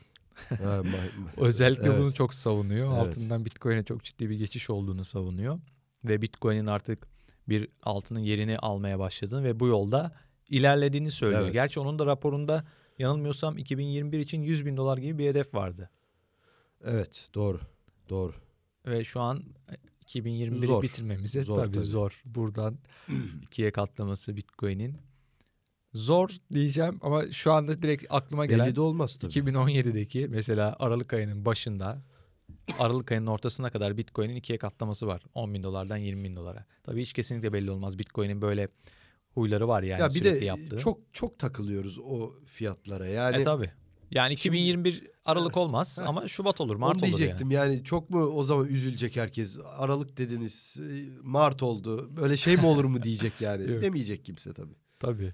özellikle evet. bunu çok savunuyor. Evet. Altından Bitcoin'e çok ciddi bir geçiş olduğunu savunuyor. Ve Bitcoin'in artık bir altının yerini almaya başladığını ve bu yolda ilerlediğini söylüyor. Evet. Gerçi onun da raporunda yanılmıyorsam 2021 için 100 bin dolar gibi bir hedef vardı. Evet doğru doğru. Ve şu an 2021'i zor. bitirmemize zor, tabii, tabii zor. Buradan ikiye katlaması Bitcoin'in. Zor diyeceğim ama şu anda direkt aklıma gelen Belli de olmaz tabii. 2017'deki mesela Aralık ayının başında Aralık ayının ortasına kadar Bitcoin'in ikiye katlaması var. 10 bin dolardan 20 bin dolara. Tabii hiç kesinlikle belli olmaz. Bitcoin'in böyle huyları var yani ya bir sürekli de yaptığı. çok çok takılıyoruz o fiyatlara. Yani e tabii. Yani 2021 Şimdi, Aralık olmaz ama Şubat olur, Mart olur diyecektim yani. yani çok mu o zaman üzülecek herkes? Aralık dediniz, e, Mart oldu. Böyle şey mi olur mu diyecek yani. Demeyecek kimse tabii. Tabii.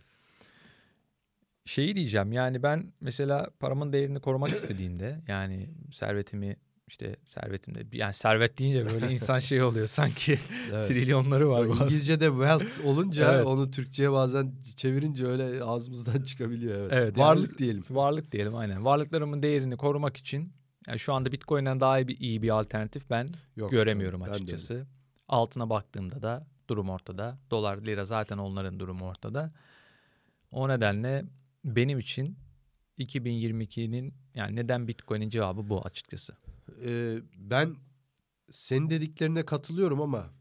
Şeyi diyeceğim yani ben mesela paramın değerini korumak istediğimde yani servetimi işte servetinde yani servet deyince böyle insan şey oluyor sanki evet. trilyonları var. İngilizce'de wealth olunca evet. onu Türkçe'ye bazen çevirince öyle ağzımızdan çıkabiliyor. Evet. evet varlık yani, diyelim. Varlık diyelim aynen. Varlıklarımın değerini korumak için yani şu anda Bitcoin'den daha iyi bir, iyi bir alternatif ben Yok, göremiyorum ben açıkçası. De. Altına baktığımda da durum ortada. Dolar, lira zaten onların durumu ortada. O nedenle benim için 2022'nin yani neden Bitcoin'in cevabı bu açıkçası e, ben senin dediklerine katılıyorum ama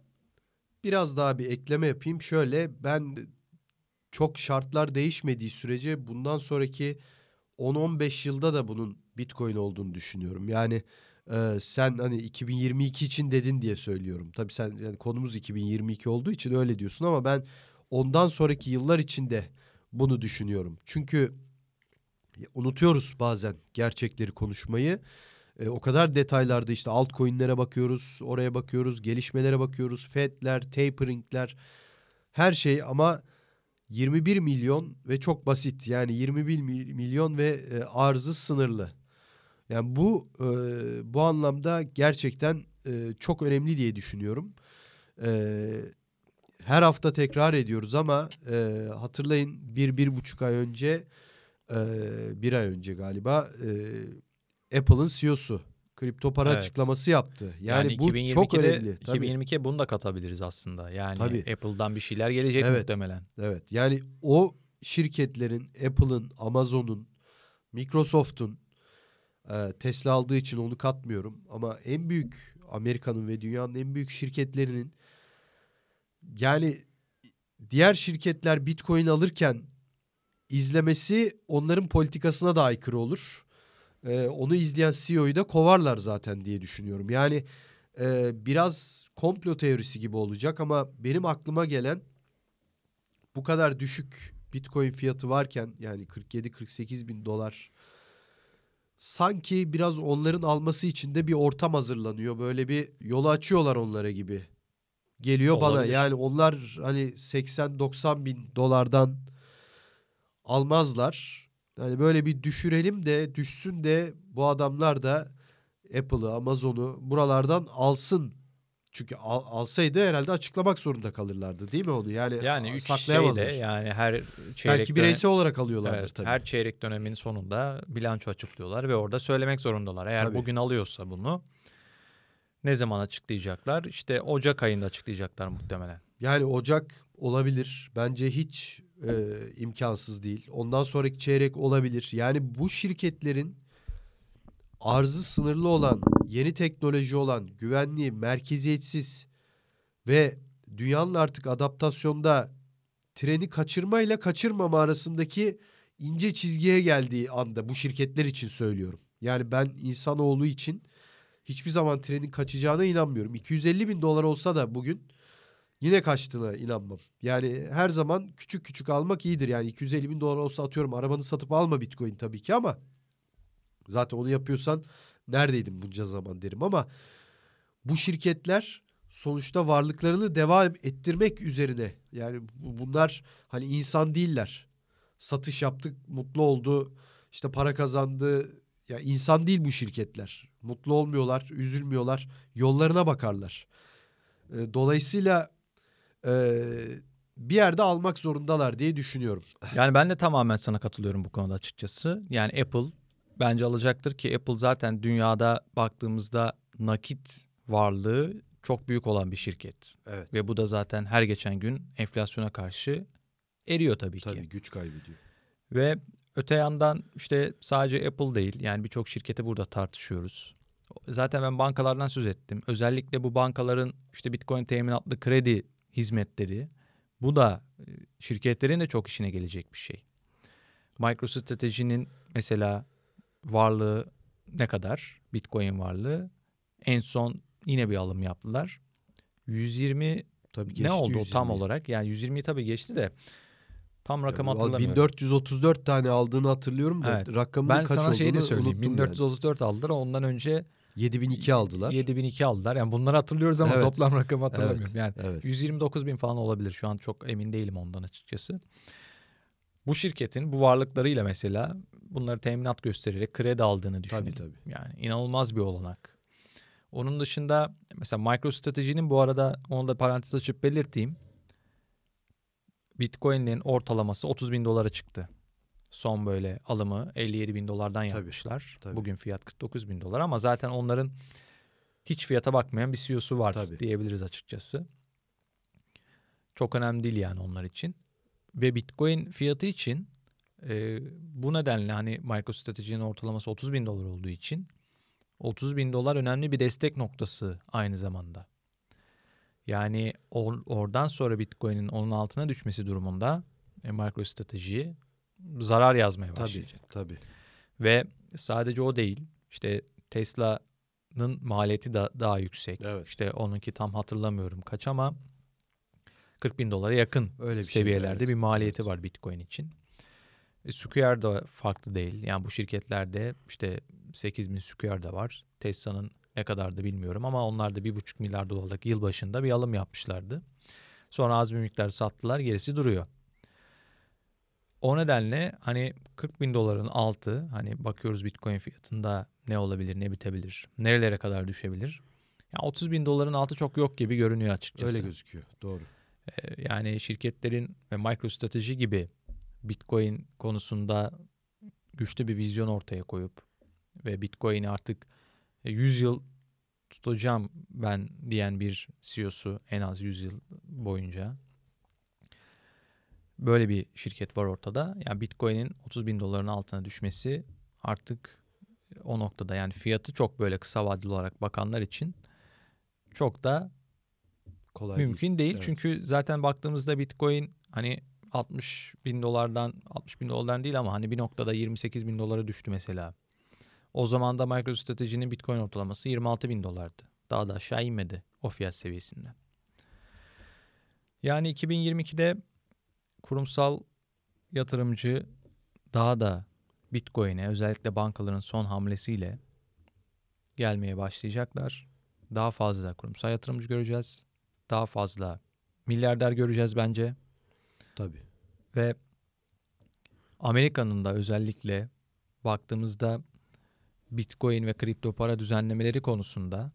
biraz daha bir ekleme yapayım. Şöyle ben çok şartlar değişmediği sürece bundan sonraki 10-15 yılda da bunun Bitcoin olduğunu düşünüyorum. Yani e, sen hani 2022 için dedin diye söylüyorum. Tabii sen yani konumuz 2022 olduğu için öyle diyorsun ama ben ondan sonraki yıllar içinde bunu düşünüyorum. Çünkü unutuyoruz bazen gerçekleri konuşmayı. E, o kadar detaylarda işte altcoin'lere bakıyoruz, oraya bakıyoruz, gelişmelere bakıyoruz, FED'ler, tapering'ler her şey ama 21 milyon ve çok basit yani 21 milyon ve e, arzı sınırlı. Yani bu e, bu anlamda gerçekten e, çok önemli diye düşünüyorum. E, her hafta tekrar ediyoruz ama e, hatırlayın bir bir buçuk ay önce e, bir ay önce galiba e, Apple'ın CEO'su kripto para evet. açıklaması yaptı. Yani, yani bu çok önemli. Tabii. 2022'ye bunu da katabiliriz aslında. Yani Tabii. Apple'dan bir şeyler gelecek evet. muhtemelen. Evet. Yani o şirketlerin Apple'ın, Amazon'un, Microsoft'un e, Tesla aldığı için onu katmıyorum ama en büyük Amerika'nın ve dünyanın en büyük şirketlerinin yani diğer şirketler Bitcoin alırken izlemesi onların politikasına da aykırı olur e, onu izleyen CEO'yu da kovarlar zaten diye düşünüyorum. Yani e, biraz komplo teorisi gibi olacak ama benim aklıma gelen bu kadar düşük Bitcoin fiyatı varken yani 47-48 bin dolar sanki biraz onların alması için de bir ortam hazırlanıyor. Böyle bir yolu açıyorlar onlara gibi. Geliyor Olabilir. bana yani onlar hani 80-90 bin dolardan almazlar. Yani böyle bir düşürelim de düşsün de bu adamlar da Apple'ı, Amazon'u buralardan alsın. Çünkü al, alsaydı herhalde açıklamak zorunda kalırlardı değil mi onu? Yani, yani üç saklayamazlar. Şeyde, yani her çeyrek Belki bireysel dönem, olarak alıyorlardır evet, tabii. Her çeyrek dönemin sonunda bilanço açıklıyorlar ve orada söylemek zorundalar. Eğer tabii. bugün alıyorsa bunu ne zaman açıklayacaklar? İşte Ocak ayında açıklayacaklar muhtemelen. Yani Ocak olabilir. Bence hiç e, imkansız değil. Ondan sonraki çeyrek olabilir. Yani bu şirketlerin arzı sınırlı olan, yeni teknoloji olan, güvenli, merkeziyetsiz ve dünyanın artık adaptasyonda treni kaçırmayla kaçırmama arasındaki ince çizgiye geldiği anda bu şirketler için söylüyorum. Yani ben insanoğlu için hiçbir zaman trenin kaçacağına inanmıyorum. 250 bin dolar olsa da bugün yine kaçtığına inanmam. Yani her zaman küçük küçük almak iyidir. Yani 250 bin dolar olsa atıyorum arabanı satıp alma bitcoin tabii ki ama Zaten onu yapıyorsan neredeydin bunca zaman derim ama bu şirketler sonuçta varlıklarını devam ettirmek üzerine. Yani bunlar hani insan değiller. Satış yaptık, mutlu oldu, işte para kazandı. Ya insan değil bu şirketler. Mutlu olmuyorlar, üzülmüyorlar. Yollarına bakarlar. Dolayısıyla e, bir yerde almak zorundalar diye düşünüyorum. Yani ben de tamamen sana katılıyorum bu konuda açıkçası. Yani Apple bence alacaktır ki Apple zaten dünyada baktığımızda nakit varlığı çok büyük olan bir şirket. Evet. Ve bu da zaten her geçen gün enflasyona karşı eriyor tabii, tabii ki. Tabii güç kaybediyor. Ve öte yandan işte sadece Apple değil yani birçok şirketi burada tartışıyoruz. Zaten ben bankalardan söz ettim. Özellikle bu bankaların işte Bitcoin teminatlı kredi hizmetleri bu da e, şirketlerin de çok işine gelecek bir şey. MicroStrategy'nin mesela varlığı ne kadar? Bitcoin varlığı. En son yine bir alım yaptılar. 120 tabii geçti, ne oldu 120. tam olarak? Yani 120'yi tabii geçti de tam rakam hatırlamıyorum. 1434 tane aldığını hatırlıyorum da evet. rakamın ben kaç olduğunu Ben sana şeyi de söyleyeyim. 1434 yani. aldılar. Ondan önce 7002 aldılar. 7002 aldılar. Yani bunları hatırlıyoruz ama evet. toplam rakamı hatırlamıyorum. Evet. Yani evet. 129 bin falan olabilir. Şu an çok emin değilim ondan açıkçası. Bu şirketin bu varlıklarıyla mesela bunları teminat göstererek kredi aldığını düşünelim. Tabii tabii. Yani inanılmaz bir olanak. Onun dışında mesela MicroStrategy'nin bu arada onu da parantez açıp belirteyim. Bitcoin'lerin ortalaması 30 bin dolara çıktı. Son böyle alımı 57 bin dolardan tabii, yapmışlar. Tabii. Bugün fiyat 49 bin dolar ama zaten onların hiç fiyata bakmayan bir CEO'su var tabii. diyebiliriz açıkçası. Çok önemli değil yani onlar için. Ve Bitcoin fiyatı için e, bu nedenle hani MicroStrategy'nin ortalaması 30 bin dolar olduğu için 30 bin dolar önemli bir destek noktası aynı zamanda. Yani or, oradan sonra Bitcoin'in onun altına düşmesi durumunda e, MicroStrategy zarar yazmaya başlayacak. Tabii, tabii. Ve sadece o değil. İşte Tesla'nın maliyeti da daha yüksek. Evet. İşte onunki tam hatırlamıyorum kaç ama 40 bin dolara yakın Öyle bir şey seviyelerde şey, evet. bir maliyeti evet. var Bitcoin için. E, Square da farklı değil. Yani bu şirketlerde işte 8 bin Square da var. Tesla'nın ne kadar da bilmiyorum ama onlar da 1,5 milyar dolarlık yıl başında bir alım yapmışlardı. Sonra az bir miktar sattılar gerisi duruyor. O nedenle hani 40 bin doların altı hani bakıyoruz Bitcoin fiyatında ne olabilir ne bitebilir nerelere kadar düşebilir. Yani 30 bin doların altı çok yok gibi görünüyor açıkçası. Öyle gözüküyor doğru. Ee, yani şirketlerin ve MicroStrategy gibi Bitcoin konusunda güçlü bir vizyon ortaya koyup ve Bitcoin'i artık 100 yıl tutacağım ben diyen bir CEO'su en az 100 yıl boyunca. Böyle bir şirket var ortada. Yani Bitcoin'in 30 bin doların altına düşmesi artık o noktada yani fiyatı çok böyle kısa vadeli olarak bakanlar için çok da kolay mümkün değil. değil. Evet. Çünkü zaten baktığımızda Bitcoin hani 60 bin dolardan 60 bin dolardan değil ama hani bir noktada 28 bin dolara düştü mesela. O zaman da MicroStrategy'nin Bitcoin ortalaması 26 bin dolardı. Daha da aşağı inmedi o fiyat seviyesinden. Yani 2022'de kurumsal yatırımcı daha da Bitcoin'e özellikle bankaların son hamlesiyle gelmeye başlayacaklar. Daha fazla kurumsal yatırımcı göreceğiz. Daha fazla milyarder göreceğiz bence. Tabii. Ve Amerika'nın da özellikle baktığımızda Bitcoin ve kripto para düzenlemeleri konusunda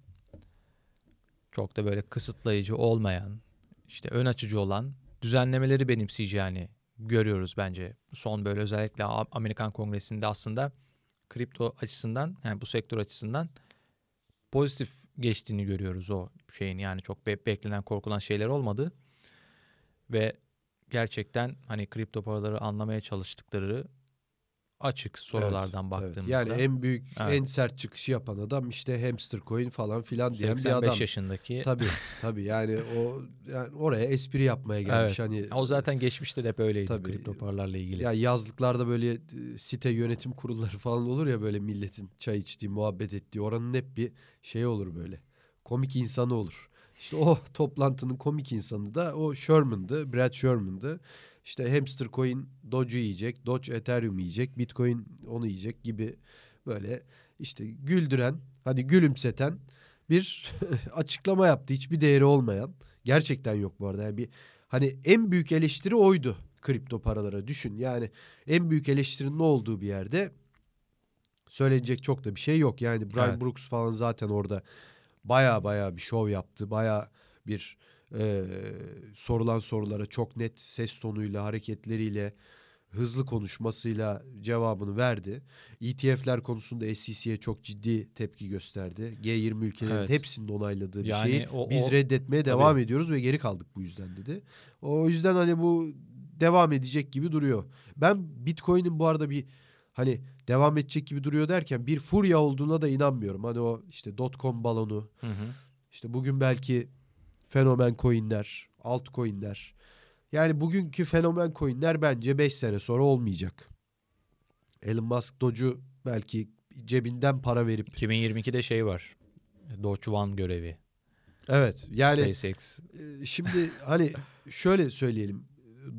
çok da böyle kısıtlayıcı olmayan, işte ön açıcı olan düzenlemeleri benimseyeceğini görüyoruz bence. Son böyle özellikle Amerikan Kongresi'nde aslında kripto açısından yani bu sektör açısından pozitif geçtiğini görüyoruz o şeyin yani çok be- beklenen korkulan şeyler olmadı ve gerçekten hani kripto paraları anlamaya çalıştıkları açık sorulardan evet, baktığımızda. Evet. Yani en büyük, evet. en sert çıkışı yapan adam işte hamster coin falan filan diyen bir adam. 85 yaşındaki. Tabii tabii yani o yani oraya espri yapmaya gelmiş. Evet. Hani o zaten geçmişte de hep öyleydi tabii, kripto paralarla ilgili. Ya yani yazlıklarda böyle e, site yönetim kurulları falan olur ya böyle milletin çay içtiği, muhabbet ettiği oranın hep bir şey olur böyle. Komik insanı olur. İşte o toplantının komik insanı da o Sherman'dı, Brad Sherman'dı. İşte hamster coin Doge'u yiyecek, Doge Ethereum yiyecek, Bitcoin onu yiyecek gibi böyle işte güldüren, hani gülümseten bir açıklama yaptı. Hiçbir değeri olmayan. Gerçekten yok bu arada. Yani bir hani en büyük eleştiri oydu kripto paralara düşün. Yani en büyük eleştirinin ne olduğu bir yerde söylenecek çok da bir şey yok. Yani Brian evet. Brooks falan zaten orada baya baya bir şov yaptı. Baya bir e, sorulan sorulara çok net ses tonuyla, hareketleriyle, hızlı konuşmasıyla cevabını verdi. ETF'ler konusunda SEC'ye çok ciddi tepki gösterdi. G20 ülkelerin evet. hepsinin onayladığı bir yani şeyi o, biz o, reddetmeye tabii. devam ediyoruz ve geri kaldık bu yüzden dedi. O yüzden hani bu devam edecek gibi duruyor. Ben Bitcoin'in bu arada bir hani devam edecek gibi duruyor derken bir furya olduğuna da inanmıyorum. Hani o işte dotcom balonu. Hı hı. İşte bugün belki fenomen coinler, altcoinler. Yani bugünkü fenomen coinler bence 5 sene sonra olmayacak. Elon Musk Doge'u belki cebinden para verip 2022'de şey var. Doge One görevi. Evet. Yani SpaceX. E, şimdi hani şöyle söyleyelim.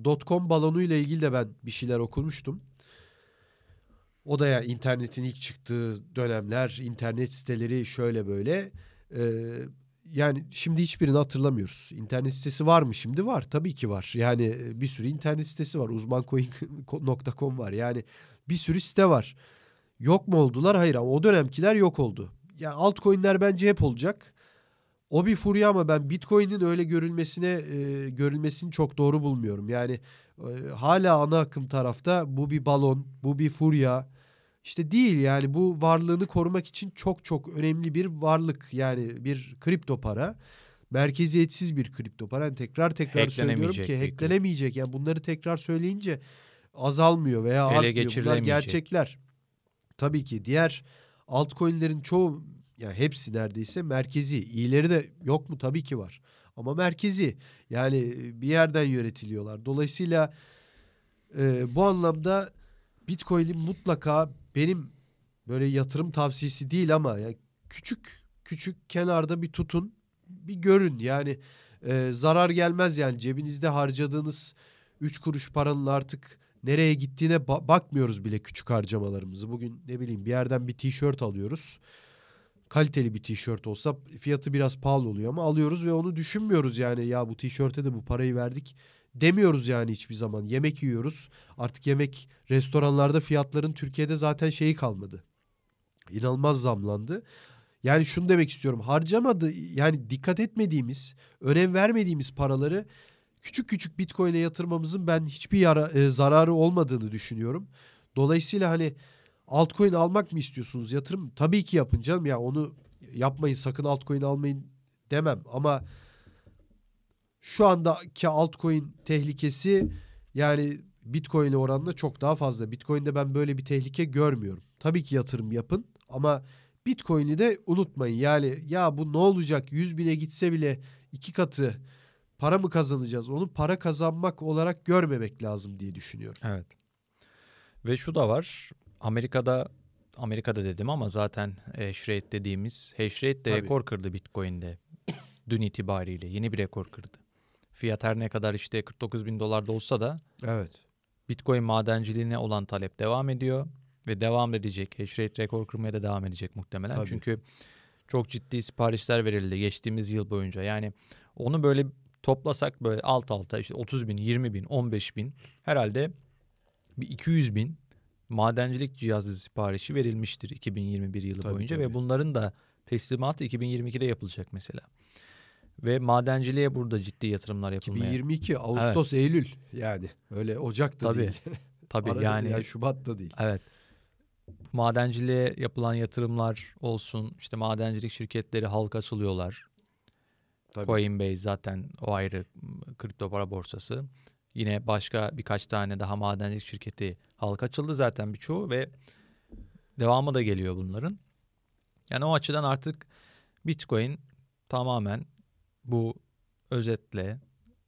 Dotcom balonuyla ilgili de ben bir şeyler okumuştum. O da ya yani internetin ilk çıktığı dönemler, internet siteleri şöyle böyle. Ee, yani şimdi hiçbirini hatırlamıyoruz. İnternet sitesi var mı şimdi? Var tabii ki var. Yani e, bir sürü internet sitesi var. Uzmancoin.com var. Yani bir sürü site var. Yok mu oldular? Hayır ama o dönemkiler yok oldu. Ya yani altcoin'ler bence hep olacak. O bir furya ama ben Bitcoin'in öyle görülmesine e, görülmesini çok doğru bulmuyorum. Yani e, hala ana akım tarafta bu bir balon, bu bir furya. İşte değil yani bu varlığını korumak için çok çok önemli bir varlık yani bir kripto para. Merkeziyetsiz bir kripto para. Yani tekrar tekrar söylüyorum ki hacklenemeyecek. Yani bunları tekrar söyleyince azalmıyor veya Ele artmıyor. Bunlar gerçekler. Tabii ki diğer altcoin'lerin çoğu yani hepsi neredeyse merkezi. İyileri de yok mu? Tabii ki var. Ama merkezi. Yani bir yerden yönetiliyorlar. Dolayısıyla e, bu anlamda Bitcoin'in mutlaka benim böyle yatırım tavsiyesi değil ama yani küçük küçük kenarda bir tutun bir görün yani e, zarar gelmez yani cebinizde harcadığınız 3 kuruş paranın artık nereye gittiğine ba- bakmıyoruz bile küçük harcamalarımızı. Bugün ne bileyim bir yerden bir tişört alıyoruz. Kaliteli bir tişört olsa fiyatı biraz pahalı oluyor ama alıyoruz ve onu düşünmüyoruz yani ya bu tişörte de bu parayı verdik demiyoruz yani hiçbir zaman. Yemek yiyoruz. Artık yemek restoranlarda fiyatların Türkiye'de zaten şeyi kalmadı. İnanılmaz zamlandı. Yani şunu demek istiyorum. Harcamadı yani dikkat etmediğimiz, önem vermediğimiz paraları küçük küçük Bitcoin'e yatırmamızın ben hiçbir yara, e, zararı olmadığını düşünüyorum. Dolayısıyla hani altcoin almak mı istiyorsunuz yatırım? Tabii ki yapın canım ya onu yapmayın sakın altcoin almayın demem ama şu andaki altcoin tehlikesi yani Bitcoin'e oranla çok daha fazla. Bitcoin'de ben böyle bir tehlike görmüyorum. Tabii ki yatırım yapın ama Bitcoin'i de unutmayın. Yani ya bu ne olacak 100 bine gitse bile iki katı para mı kazanacağız? Onu para kazanmak olarak görmemek lazım diye düşünüyorum. Evet. Ve şu da var. Amerika'da Amerika'da dedim ama zaten hash rate dediğimiz hash rate de Tabii. rekor kırdı Bitcoin'de dün itibariyle. Yeni bir rekor kırdı. Fiyat her ne kadar işte 49 bin dolarda olsa da evet. Bitcoin madenciliğine olan talep devam ediyor ve devam edecek. Hash rate rekor kırmaya da devam edecek muhtemelen. Tabii. Çünkü çok ciddi siparişler verildi geçtiğimiz yıl boyunca. Yani onu böyle toplasak böyle alt alta işte 30 bin, 20 bin, 15 bin herhalde bir 200 bin madencilik cihazı siparişi verilmiştir 2021 yılı tabii, boyunca tabii. ve bunların da teslimatı 2022'de yapılacak mesela. Ve madenciliğe burada ciddi yatırımlar yapılmaya. 2022 Ağustos evet. Eylül yani öyle Ocak da tabii, değil. Tabii Arada, yani, yani Şubat da değil. Evet. Madenciliğe yapılan yatırımlar olsun işte madencilik şirketleri halka açılıyorlar. Tabii. Coinbase zaten o ayrı kripto para borsası. Yine başka birkaç tane daha madencilik şirketi halka açıldı zaten birçoğu ve devamı da geliyor bunların. Yani o açıdan artık Bitcoin tamamen bu özetle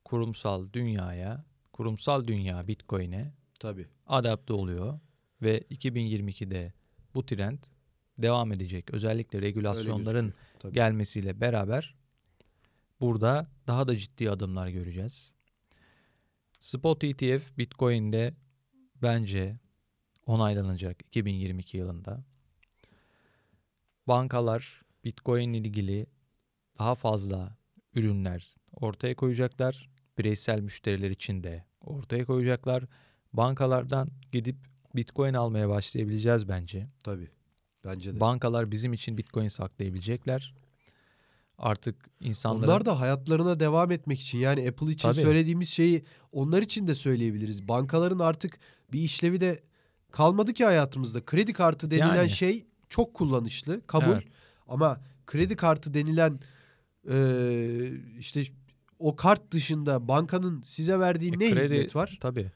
kurumsal dünyaya, kurumsal dünya Bitcoin'e tabii adapte oluyor ve 2022'de bu trend devam edecek. Özellikle regülasyonların gelmesiyle beraber burada daha da ciddi adımlar göreceğiz. Spot ETF Bitcoin'de bence onaylanacak 2022 yılında. bankalar Bitcoin ilgili daha fazla ürünler ortaya koyacaklar. Bireysel müşteriler için de ortaya koyacaklar. Bankalardan gidip Bitcoin almaya başlayabileceğiz bence. Tabii. Bence de. Bankalar bizim için Bitcoin saklayabilecekler. Artık insanlar Onlar da hayatlarına devam etmek için yani Apple için Tabii. söylediğimiz şeyi onlar için de söyleyebiliriz. Bankaların artık bir işlevi de kalmadı ki hayatımızda. Kredi kartı denilen Yani. şey çok kullanışlı, kabul. Evet. Ama kredi kartı denilen e, işte o kart dışında bankanın size verdiği E, ne kredi- hizmet var? tabii.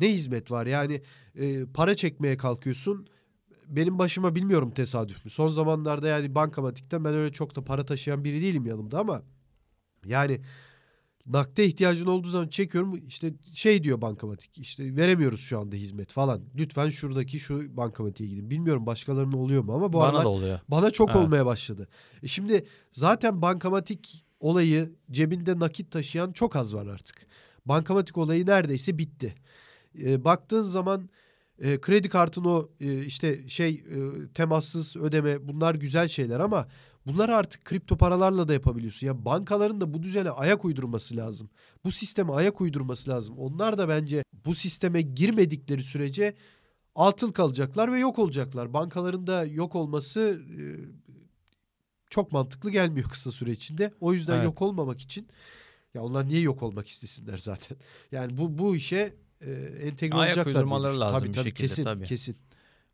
Ne hizmet var? Yani e, para çekmeye kalkıyorsun. Benim başıma bilmiyorum tesadüf mü. Son zamanlarda yani bankamatikten ben öyle çok da para taşıyan biri değilim yanımda ama yani nakde ihtiyacın olduğu zaman çekiyorum işte şey diyor bankamatik işte veremiyoruz şu anda hizmet falan. Lütfen şuradaki şu bankamatiğe gidin. Bilmiyorum başkalarının oluyor mu ama bu Bana aralar da oluyor. bana çok Evet. olmaya başladı. E şimdi zaten bankamatik olayı cebinde nakit taşıyan çok az var artık. Bankamatik olayı neredeyse bitti. E, baktığın zaman e, kredi kartın o e, işte şey e, temassız ödeme bunlar güzel şeyler ama bunları artık kripto paralarla da yapabiliyorsun. Ya bankaların da bu düzene ayak uydurması lazım. Bu sisteme ayak uydurması lazım. Onlar da bence bu sisteme girmedikleri sürece atıl kalacaklar ve yok olacaklar. Bankaların da yok olması e, çok mantıklı gelmiyor kısa süre içinde. O yüzden Evet. yok olmamak için ya onlar niye yok olmak istesinler zaten? Yani bu bu işe e, entegre Ayak olacaklar diye uydurmaları lazım tabii, bir tabii, şekilde, kesin, tabii. Kesin.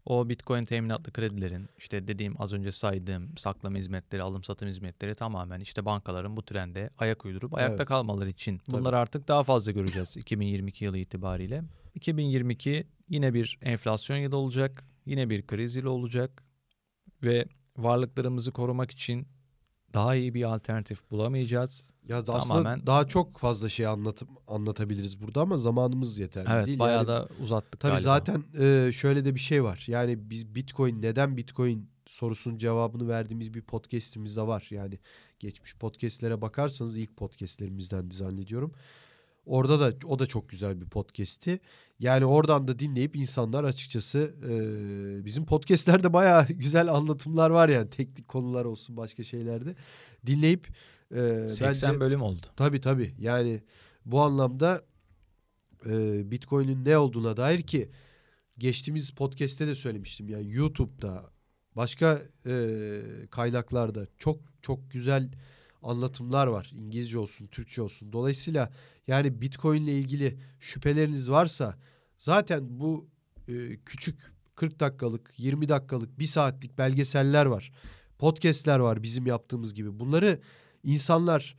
O Bitcoin teminatlı kredilerin işte dediğim az önce saydığım saklama hizmetleri, alım satım hizmetleri tamamen işte bankaların bu trende ayak uydurup ayakta Evet. kalmaları için. Tabii. Bunları artık daha fazla göreceğiz 2022 yılı itibariyle. 2022 yine bir enflasyon yılı olacak. Yine bir kriz yılı olacak. Ve varlıklarımızı korumak için daha iyi bir alternatif bulamayacağız. Ya aslında Tamamen- daha çok fazla şey anlatıp anlatabiliriz burada ama zamanımız yeterli Evet değil. bayağı Yani da uzattık Tabii galiba. zaten e, şöyle de bir şey var. Yani biz Bitcoin neden Bitcoin sorusunun cevabını verdiğimiz bir podcast'imiz de var. Yani geçmiş podcast'lere bakarsanız ilk podcast'lerimizden zannediyorum. Orada da o da çok güzel bir podcast'ti. Yani oradan da dinleyip insanlar açıkçası e, bizim podcast'lerde bayağı güzel anlatımlar var yani teknik konular olsun başka şeylerde dinleyip e, 80 bence bölüm oldu. Tabii tabii. Yani bu anlamda e, Bitcoin'in ne olduğuna dair ki geçtiğimiz podcast'te de söylemiştim. Yani YouTube'da başka e, kaynaklarda çok çok güzel anlatımlar var. İngilizce olsun, Türkçe olsun. Dolayısıyla yani Bitcoin ile ilgili şüpheleriniz varsa zaten bu e, küçük 40 dakikalık, 20 dakikalık, 1 saatlik belgeseller var. Podcast'ler var bizim yaptığımız gibi. Bunları insanlar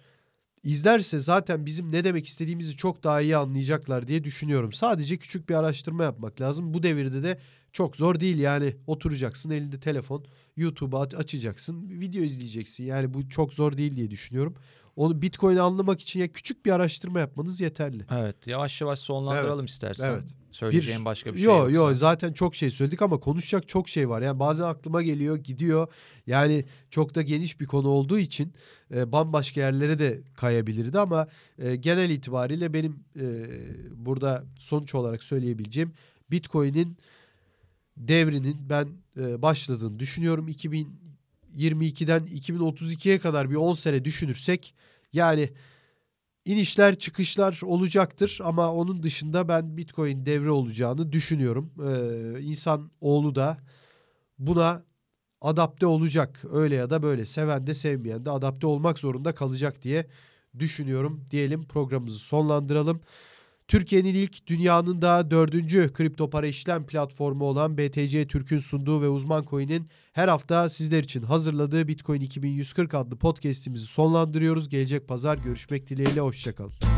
izlerse zaten bizim ne demek istediğimizi çok daha iyi anlayacaklar diye düşünüyorum. Sadece küçük bir araştırma yapmak lazım. Bu devirde de çok zor değil yani oturacaksın elinde telefon YouTube'a aç- açacaksın video izleyeceksin. Yani bu çok zor değil diye düşünüyorum. Onu Bitcoin'i anlamak için ya küçük bir araştırma yapmanız yeterli. Evet yavaş yavaş sonlandıralım Evet, istersen. evet. Söyleyeceğim başka bir şey yo, yoksa. Yo zaten çok şey söyledik ama konuşacak çok şey var. Yani bazen aklıma geliyor gidiyor. Yani çok da geniş bir konu olduğu için e, bambaşka yerlere de kayabilirdi ama e, genel itibariyle benim e, burada sonuç olarak söyleyebileceğim Bitcoin'in devrinin ben e, başladığını düşünüyorum. 2022'den 2032'ye kadar bir 10 sene düşünürsek yani inişler çıkışlar olacaktır ama onun dışında ben Bitcoin devre olacağını düşünüyorum. Ee, insan oğlu da buna adapte olacak. Öyle ya da böyle seven de sevmeyen de adapte olmak zorunda kalacak diye düşünüyorum. Diyelim programımızı sonlandıralım. Türkiye'nin ilk dünyanın da dördüncü kripto para işlem platformu olan BTC Türk'ün sunduğu ve uzman coin'in her hafta sizler için hazırladığı Bitcoin 2140 adlı podcast'imizi sonlandırıyoruz. Gelecek pazar görüşmek dileğiyle hoşçakalın.